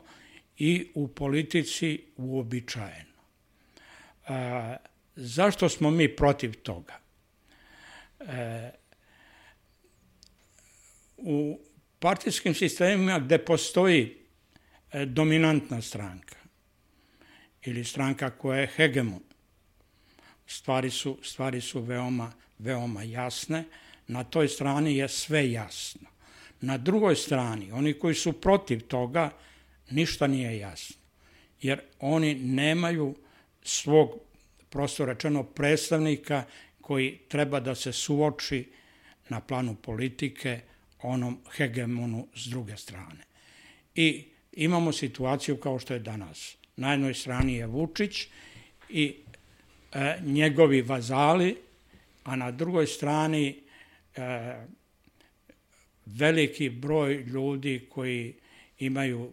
i u politici uobičajeno. Uh, Zašto smo mi protiv toga? E, u partijskim sistemima gde postoji e, dominantna stranka ili stranka koja je hegemon, stvari su, stvari su veoma, veoma jasne. Na toj strani je sve jasno. Na drugoj strani, oni koji su protiv toga, ništa nije jasno. Jer oni nemaju svog prosto rečeno predstavnika koji treba da se suoči na planu politike onom hegemonu s druge strane. I imamo situaciju kao što je danas. Na jednoj strani je Vučić i e, njegovi vazali, a na drugoj strani e, veliki broj ljudi koji imaju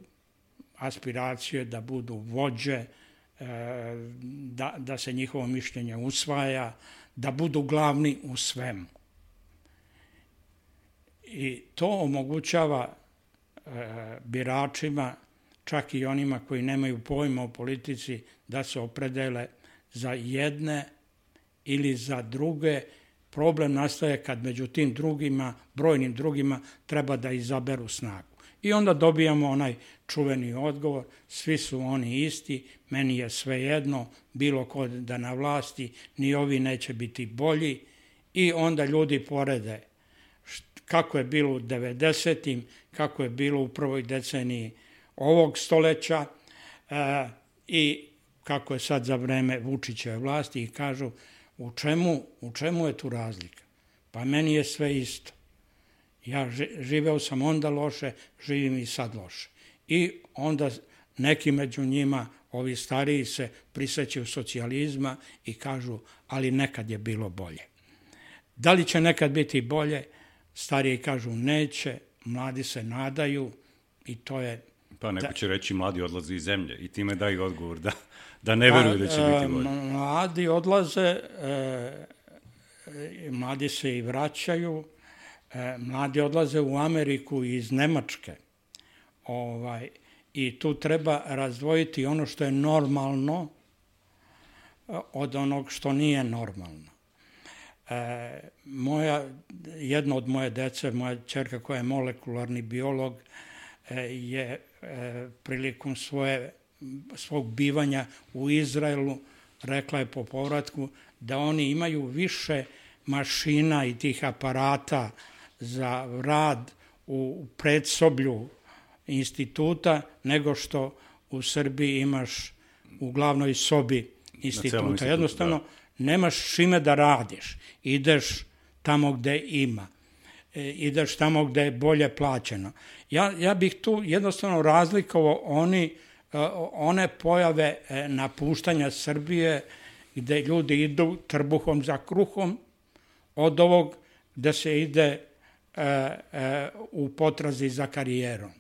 aspiracije da budu vođe, da, da se njihovo mišljenje usvaja, da budu glavni u svemu. I to omogućava e, biračima čak i onima koji nemaju pojma o politici, da se opredele za jedne ili za druge. Problem nastaje kad među tim drugima, brojnim drugima, treba da izaberu snagu. I onda dobijamo onaj čuveni odgovor, svi su oni isti, meni je sve jedno, bilo ko da na vlasti, ni ovi neće biti bolji. I onda ljudi porede kako je bilo u 90. kako je bilo u prvoj deceniji ovog stoleća e, i kako je sad za vreme Vučićeve vlasti i kažu u čemu, u čemu je tu razlika? Pa meni je sve isto. Ja živeo sam onda loše, živim i sad loše. I onda neki među njima, ovi stariji se prisećaju socijalizma i kažu, ali nekad je bilo bolje. Da li će nekad biti bolje? Stariji kažu neće, mladi se nadaju i to je... Pa neko da. će reći mladi odlaze iz zemlje i time daju odgovor da, da ne veruju da će biti pa, bolje. Mladi odlaze, e, mladi se i vraćaju, e, mladi odlaze u Ameriku iz Nemačke. Ovaj, I tu treba razdvojiti ono što je normalno e, od onog što nije normalno. E, moja, jedna od moje dece, moja čerka koja je molekularni biolog, e, je e, prilikom svoje, svog bivanja u Izraelu rekla je po povratku da oni imaju više mašina i tih aparata za rad u predsoblju instituta nego što u Srbiji imaš u glavnoj sobi instituta. Jednostavno, da nemaš čime da radiš. Ideš tamo gde ima. E, ideš tamo gde je bolje plaćeno. Ja, ja bih tu jednostavno razlikovao oni, e, one pojave e, napuštanja Srbije gde ljudi idu trbuhom za kruhom od ovog da se ide u potrazi za karijerom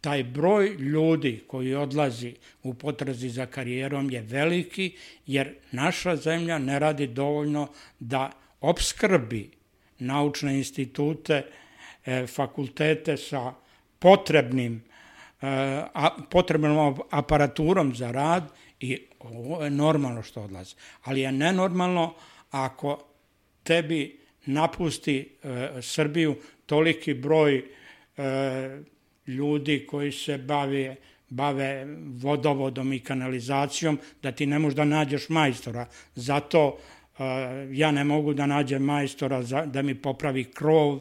taj broj ljudi koji odlazi u potrazi za karijerom je veliki, jer naša zemlja ne radi dovoljno da obskrbi naučne institute, e, fakultete sa potrebnim e, potrebnom aparaturom za rad i ovo je normalno što odlazi. Ali je nenormalno ako tebi napusti e, Srbiju toliki broj ljudi koji se bave, bave vodovodom i kanalizacijom, da ti ne možeš da nađeš majstora. Zato uh, ja ne mogu da nađem majstora za, da mi popravi krov. Uh,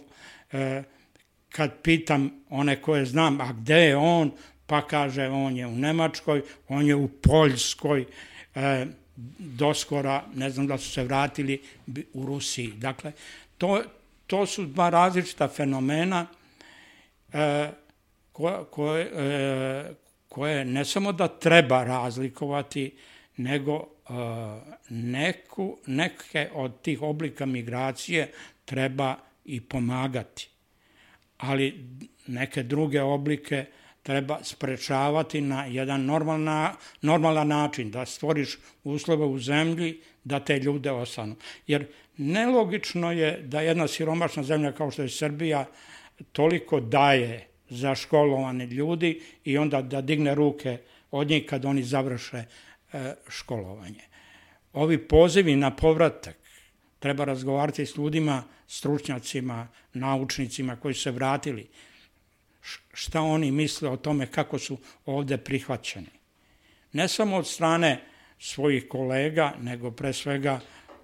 kad pitam one koje znam, a gde je on, pa kaže on je u Nemačkoj, on je u Poljskoj, uh, doskora, ne znam da su se vratili u Rusiji. Dakle, to, to su dva različita fenomena. E, koje, e, koje ne samo da treba razlikovati, nego e, neku, neke od tih oblika migracije treba i pomagati. Ali neke druge oblike treba sprečavati na jedan normalna, normalan način, da stvoriš uslove u zemlji da te ljude ostanu. Jer nelogično je da jedna siromašna zemlja kao što je Srbija toliko daje za školovane ljudi i onda da digne ruke od njih kad oni završe e, školovanje. Ovi pozivi na povratak treba razgovarati s ljudima, stručnjacima, naučnicima koji su se vratili. Šta oni misle o tome kako su ovde prihvaćeni. Ne samo od strane svojih kolega, nego pre svega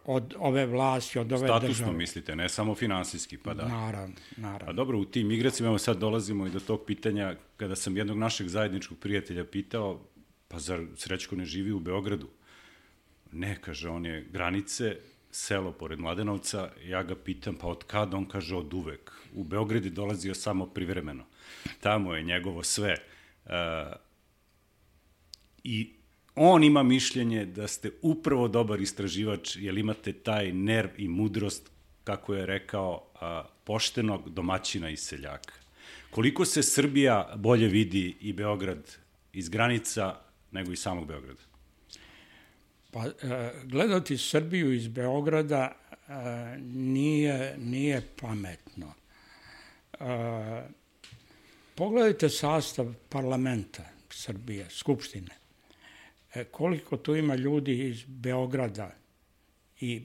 od ove vlasti, od ove Statusno države. mislite, ne samo finansijski, pa da. Naravno, naravno. A dobro, u tim migracima evo sad dolazimo i do tog pitanja, kada sam jednog našeg zajedničkog prijatelja pitao, pa zar Srećko ne živi u Beogradu? Ne, kaže, on je granice, selo pored Mladenovca, ja ga pitam, pa od kada? On kaže, od uvek. U Beograd je dolazio samo privremeno. Tamo je njegovo sve. Uh, I on ima mišljenje da ste upravo dobar istraživač, jer imate taj nerv i mudrost, kako je rekao, a, poštenog domaćina i seljaka. Koliko se Srbija bolje vidi i Beograd iz granica nego i samog Beograda? Pa, e, gledati Srbiju iz Beograda e, nije, nije pametno. E, pogledajte sastav parlamenta Srbije, Skupštine, e, koliko tu ima ljudi iz Beograda i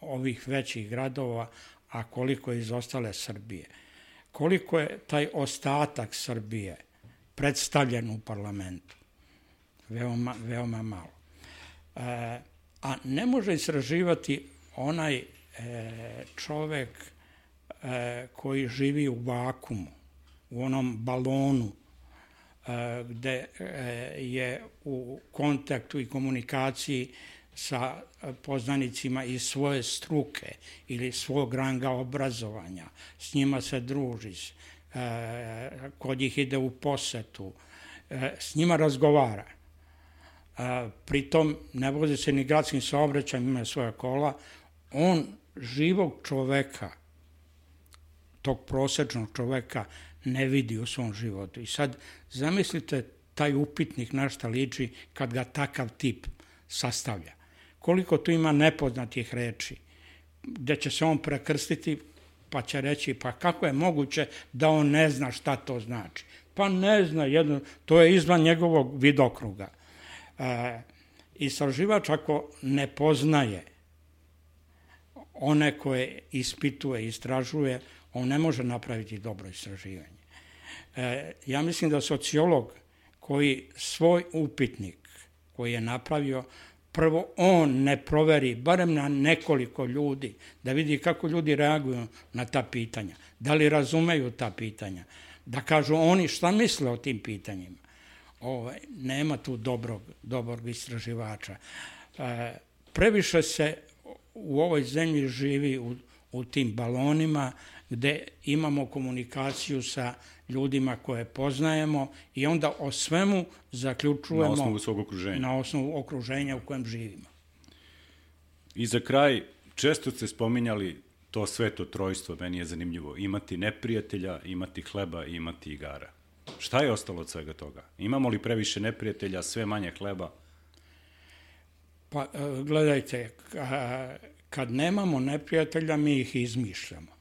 ovih većih gradova, a koliko iz ostale Srbije. Koliko je taj ostatak Srbije predstavljen u parlamentu? Veoma, veoma malo. E, a ne može istraživati onaj e, čovek e, koji živi u vakumu, u onom balonu, e, gde e, je u kontaktu i komunikaciji sa poznanicima iz svoje struke ili svog ranga obrazovanja, s njima se druži, kod njih ide u posetu, s njima razgovara. Pritom ne vozi se ni gradskim saobraćajem, ima svoja kola, on živog čoveka, tog prosečnog čoveka, ne vidi u svom životu. I sad zamislite taj upitnik na šta liči kad ga takav tip sastavlja. Koliko tu ima nepoznatih reči, gde će se on prekrstiti pa će reći pa kako je moguće da on ne zna šta to znači. Pa ne zna, jedno, to je izvan njegovog vidokruga. E, istraživač ako ne poznaje one koje ispituje, istražuje, on ne može napraviti dobro istraživanje. E, ja mislim da sociolog koji svoj upitnik koji je napravio, prvo on ne proveri, barem na nekoliko ljudi, da vidi kako ljudi reaguju na ta pitanja, da li razumeju ta pitanja, da kažu oni šta misle o tim pitanjima. Ovaj, nema tu dobrog, dobrog istraživača. E, previše se u ovoj zemlji živi u, u tim balonima gde imamo komunikaciju sa ljudima koje poznajemo i onda o svemu zaključujemo na osnovu svog okruženja. Na osnovu okruženja u kojem živimo. I za kraj, često ste spominjali to sveto trojstvo, meni je zanimljivo. Imati neprijatelja, imati hleba i imati igara. Šta je ostalo od svega toga? Imamo li previše neprijatelja, sve manje hleba? Pa, e, gledajte, kad nemamo neprijatelja, mi ih izmišljamo.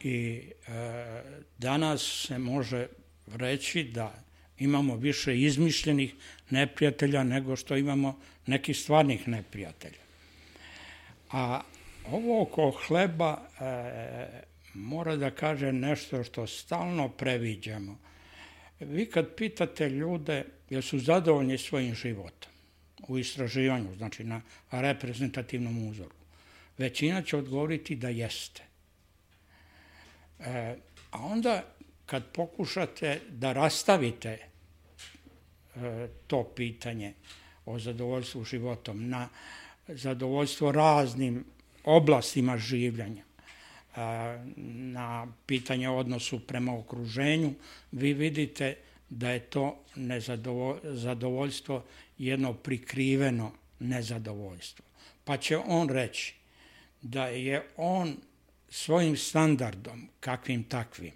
I e, danas se može reći da imamo više izmišljenih neprijatelja nego što imamo nekih stvarnih neprijatelja. A ovo oko hleba e, mora da kaže nešto što stalno previđamo. Vi kad pitate ljude jer su zadovoljni svojim životom u istraživanju, znači na reprezentativnom uzoru, većina će odgovoriti da jeste. E, a onda kad pokušate da rastavite e, to pitanje o zadovoljstvu životom na zadovoljstvo raznim oblastima življanja, e, na pitanje odnosu prema okruženju, vi vidite da je to zadovoljstvo jedno prikriveno nezadovoljstvo. Pa će on reći da je on svojim standardom, kakvim takvim,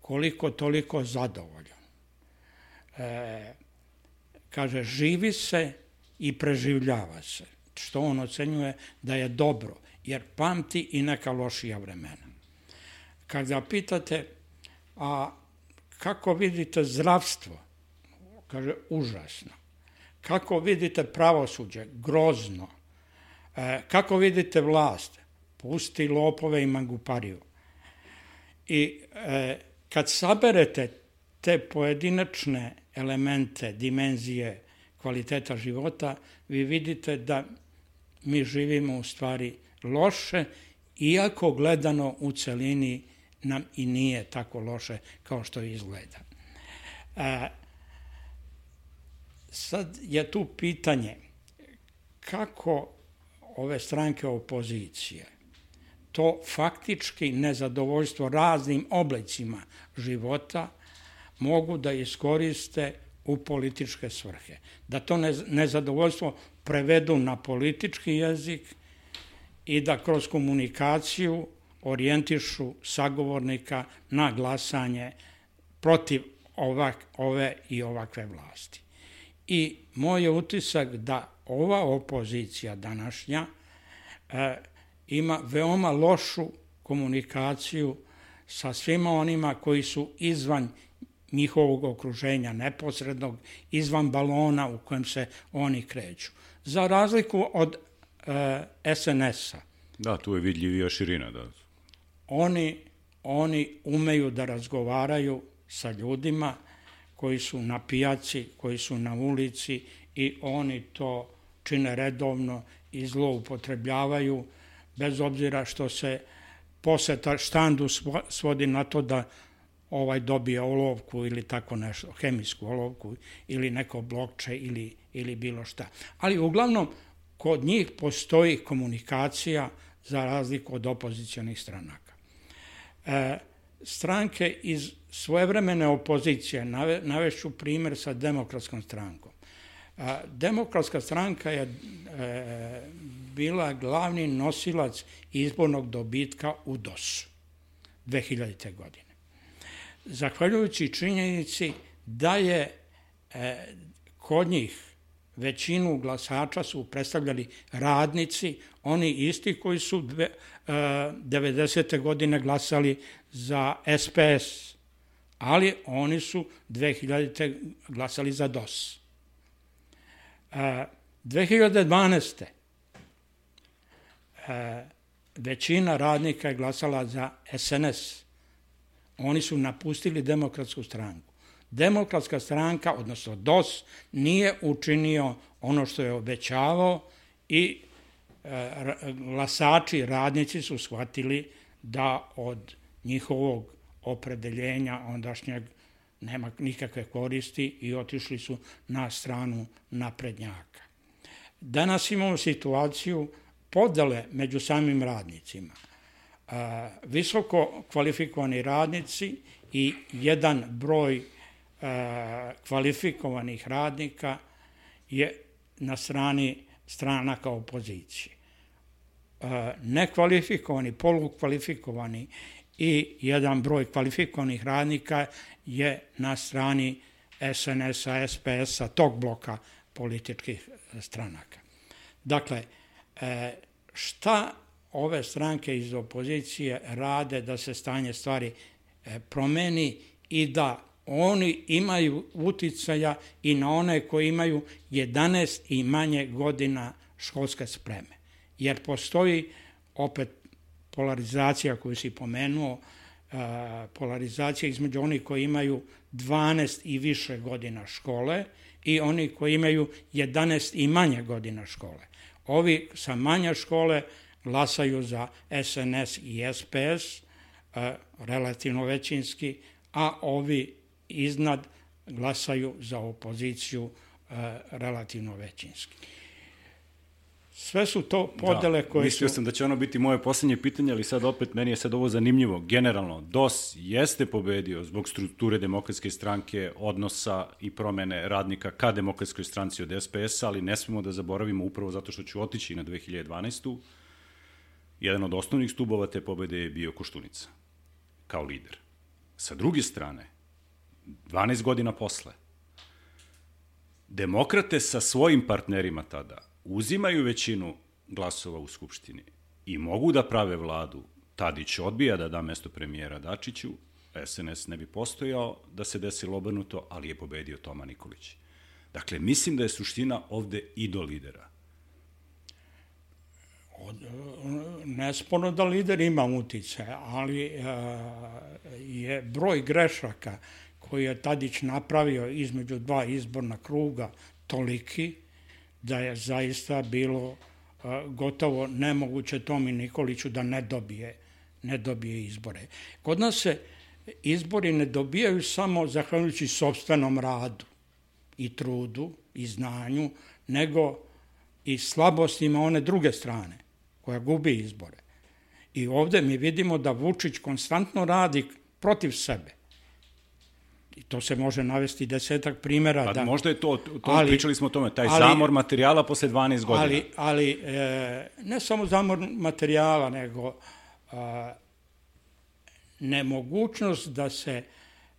koliko toliko zadovoljan. E, kaže, živi se i preživljava se, što on ocenjuje da je dobro, jer pamti i neka lošija vremena. Kada pitate, a kako vidite zdravstvo? Kaže, užasno. Kako vidite pravosuđe? Grozno. E, kako vidite vlast? Pusti lopove i mangupariju. I e, kad saberete te pojedinačne elemente, dimenzije kvaliteta života, vi vidite da mi živimo u stvari loše, iako gledano u celini nam i nije tako loše kao što izgleda. E, sad je tu pitanje kako ove stranke opozicije to faktički nezadovoljstvo raznim oblicima života mogu da iskoriste u političke svrhe. Da to nezadovoljstvo prevedu na politički jezik i da kroz komunikaciju orijentišu sagovornika na glasanje protiv ovak, ove i ovakve vlasti. I moj je utisak da ova opozicija današnja e, ima veoma lošu komunikaciju sa svima onima koji su izvan njihovog okruženja neposrednog, izvan balona u kojem se oni kreću. Za razliku od e, SNS-a. Da, tu je vidljivija širina. Da. Oni, oni umeju da razgovaraju sa ljudima koji su na pijaci, koji su na ulici i oni to čine redovno i zloupotrebljavaju, bez obzira što se poseta štandu svodi na to da ovaj dobije olovku ili tako nešto, hemijsku olovku ili neko blokče ili, ili bilo šta. Ali uglavnom, kod njih postoji komunikacija za razliku od opozicijonih stranaka. E, stranke iz svojevremene opozicije, nave, navešću primer sa demokratskom strankom. A, demokratska stranka je e, bila glavni nosilac izbornog dobitka u DOS 2000. godine. Zahvaljujući činjenici da je e, kod njih većinu glasača su predstavljali radnici, oni isti koji su dve, 90. godine glasali za SPS, ali oni su 2000. glasali za DOS. 2012. većina radnika je glasala za SNS. Oni su napustili demokratsku stranku. Demokratska stranka, odnosno DOS, nije učinio ono što je obećavao i e, glasači, radnici su shvatili da od njihovog opredeljenja ondašnjeg nema nikakve koristi i otišli su na stranu naprednjaka. Danas imamo situaciju podele među samim radnicima. Visoko kvalifikovani radnici i jedan broj kvalifikovanih radnika je na strani stranaka opozicije. Nekvalifikovani, polukvalifikovani i jedan broj kvalifikovanih radnika je na strani SNS-a, SPS-a, tog bloka političkih stranaka. Dakle, e, šta ove stranke iz opozicije rade da se stanje stvari e, promeni i da oni imaju uticaja i na one koji imaju 11 i manje godina školske spreme. Jer postoji opet polarizacija koju si pomenuo, polarizacija između onih koji imaju 12 i više godina škole i oni koji imaju 11 i manje godina škole. Ovi sa manje škole glasaju za SNS i SPS, relativno većinski, a ovi iznad glasaju za opoziciju relativno većinski. Sve su to podele da, koje mislio su... sam da će ono biti moje poslednje pitanje, ali sad opet meni je sad ovo zanimljivo. Generalno, DOS jeste pobedio zbog strukture demokratske stranke, odnosa i promene radnika ka demokratskoj stranci od SPS-a, ali ne smemo da zaboravimo upravo zato što ću otići na 2012. Jedan od osnovnih stubova te pobede je bio Koštunica, kao lider. Sa druge strane, 12 godina posle, demokrate sa svojim partnerima tada uzimaju većinu glasova u Skupštini i mogu da prave vladu, Tadić odbija da da mesto premijera Dačiću, SNS ne bi postojao da se desilo obrnuto, ali je pobedio Toma Nikolić. Dakle, mislim da je suština ovde i do lidera. Od, nesporno da lider ima utice, ali uh, je broj grešaka koji je Tadić napravio između dva izborna kruga toliki da je zaista bilo gotovo nemoguće Tomi Nikoliću da ne dobije, ne dobije izbore. Kod nas se izbori ne dobijaju samo zahvaljujući sobstvenom radu i trudu i znanju, nego i slabostima one druge strane, koja gubi izbore. I ovde mi vidimo da Vučić konstantno radi protiv sebe. I to se može navesti desetak primera. Pa da, možda je to, to ali, pričali smo o tome, taj ali, zamor materijala posle 12 godina. Ali, ali e, ne samo zamor materijala, nego a, nemogućnost da se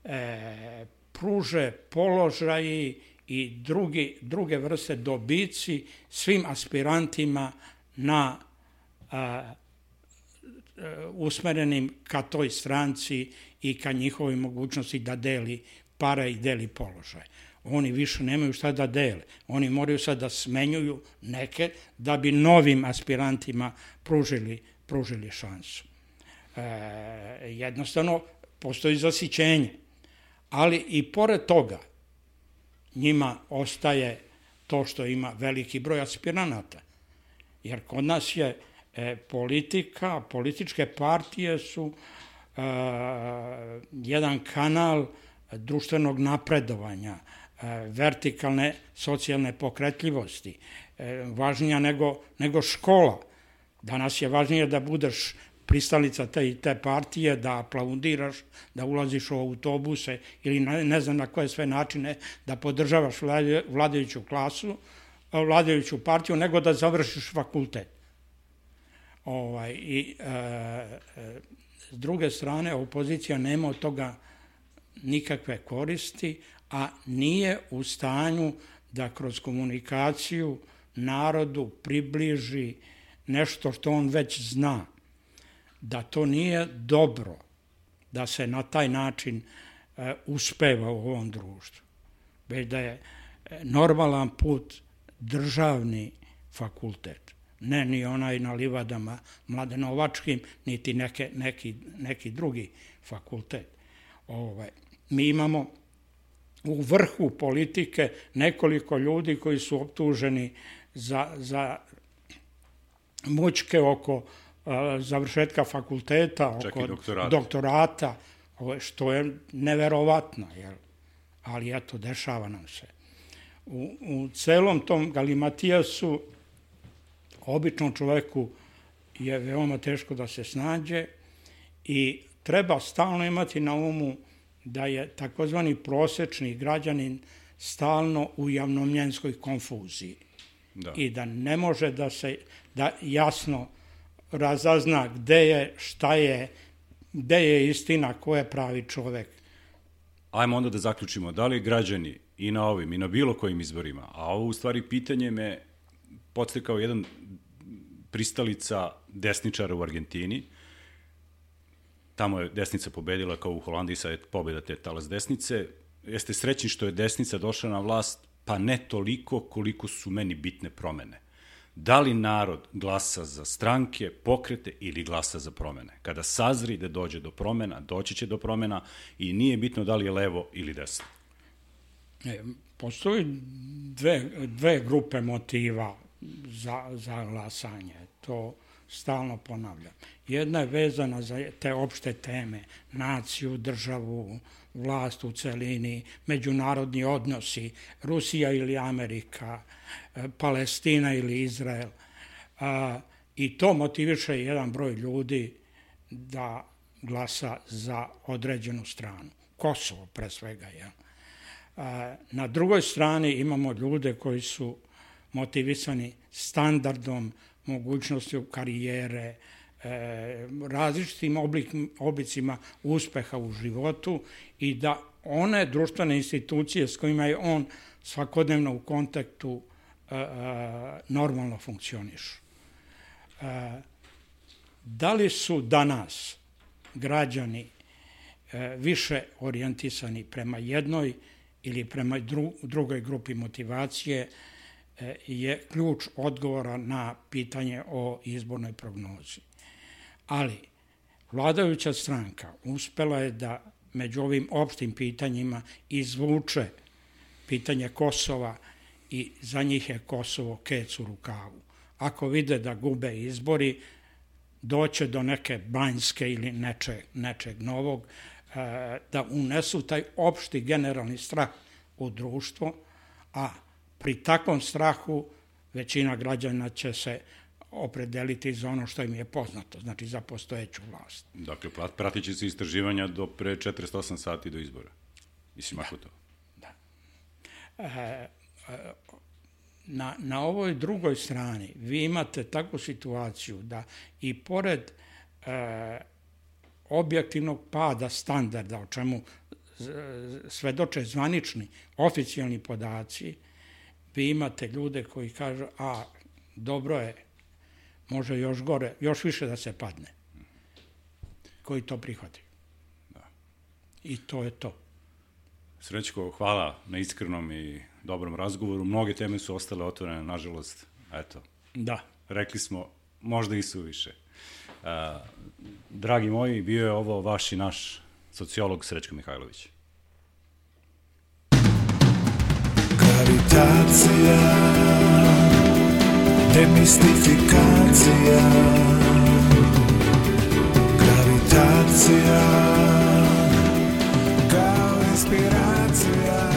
e, pruže položaji i drugi, druge vrste dobici svim aspirantima na a, usmerenim ka toj stranci i ka njihovoj mogućnosti da deli para i deli položaj. Oni više nemaju šta da dele. Oni moraju sad da smenjuju neke da bi novim aspirantima pružili, pružili šansu. E, jednostavno, postoji zasićenje. Ali i pored toga, njima ostaje to što ima veliki broj aspiranata. Jer kod nas je e, politika, političke partije su e, jedan kanal društvenog napredovanja, e, vertikalne socijalne pokretljivosti, e, važnija nego, nego škola. Danas je važnije da budeš pristalica te, te partije, da aplaudiraš, da ulaziš u autobuse ili ne, ne znam na koje sve načine da podržavaš vladajuću klasu, vladajuću partiju, nego da završiš fakultet. Ovaj, I e, e, s druge strane, opozicija nema od toga nikakve koristi, a nije u stanju da kroz komunikaciju narodu približi nešto što on već zna da to nije dobro da se na taj način e, uspeva u ovom društvu, već da je e, normalan put državni fakultet, ne ni onaj na livadama mladenovačkim, niti neke, neki, neki drugi fakultet. Ovaj, mi imamo u vrhu politike nekoliko ljudi koji su optuženi za, za mučke oko završetka fakulteta, Čak oko doktorata. doktorata, što je neverovatno, jel? ali eto, dešava nam se. U, u celom tom galimatijasu običnom čoveku je veoma teško da se snađe i treba stalno imati na umu da je takozvani prosečni građanin stalno u javnomljenskoj konfuziji Da. i da ne može da se da jasno razazna gde je, šta je, gde je istina, ko je pravi čovek. Ajmo onda da zaključimo, da li građani i na ovim i na bilo kojim izborima, a ovo u stvari pitanje me podstekao jedan pristalica desničara u Argentini, tamo je desnica pobedila kao u Holandiji, sad je pobeda te talas desnice, jeste srećni što je desnica došla na vlast, pa ne toliko koliko su meni bitne promene. Da li narod glasa za stranke, pokrete ili glasa za promene? Kada sazri da dođe do promena, doći će do promena i nije bitno da li je levo ili desno. E, postoji dve, dve grupe motiva za, za glasanje. To stalno ponavljam. Jedna je vezana za te opšte teme, naciju, državu, vlast u celini, međunarodni odnosi, Rusija ili Amerika, e, Palestina ili Izrael. A, I to motiviše jedan broj ljudi da glasa za određenu stranu. Kosovo, pre svega, jel? A, na drugoj strani imamo ljude koji su motivisani standardom, mogućnošću karijere, e, različitim oblik, oblicima uspeha u životu i da one društvene institucije s kojima je on svakodnevno u kontaktu e, e, normalno funkcionišu. E, da li su danas građani e, više orijentisani prema jednoj ili prema dru, drugoj grupi motivacije e, je ključ odgovora na pitanje o izbornoj prognozi. Ali, vladajuća stranka uspela je da među ovim opštim pitanjima izvuče pitanje Kosova i za njih je Kosovo kec u rukavu. Ako vide da gube izbori, doće do neke banjske ili neče, nečeg novog, e, da unesu taj opšti generalni strah u društvo, a pri takvom strahu većina građana će se opredeliti za ono što im je poznato, znači za postojeću vlast. Dakle, pratit će se istraživanja do pre 48 sati do izbora. Mislim, ako to. E, e, na, na ovoj drugoj strani vi imate takvu situaciju da i pored e, objektivnog pada standarda, o čemu svedoče zvanični, oficijalni podaci, vi imate ljude koji kažu, a dobro je, može još gore, još više da se padne. Koji to prihvataju. Da. I to je to. Srećko, hvala na iskrenom i dobrom razgovoru. Mnoge teme su ostale otvorene, nažalost, eto. Da. Rekli smo, možda i su više. Uh, dragi moji, bio je ovo vaš i naš sociolog Srećko Mihajlović. Gravitacija Demistifikacija. Gravitacija Kao inspiracija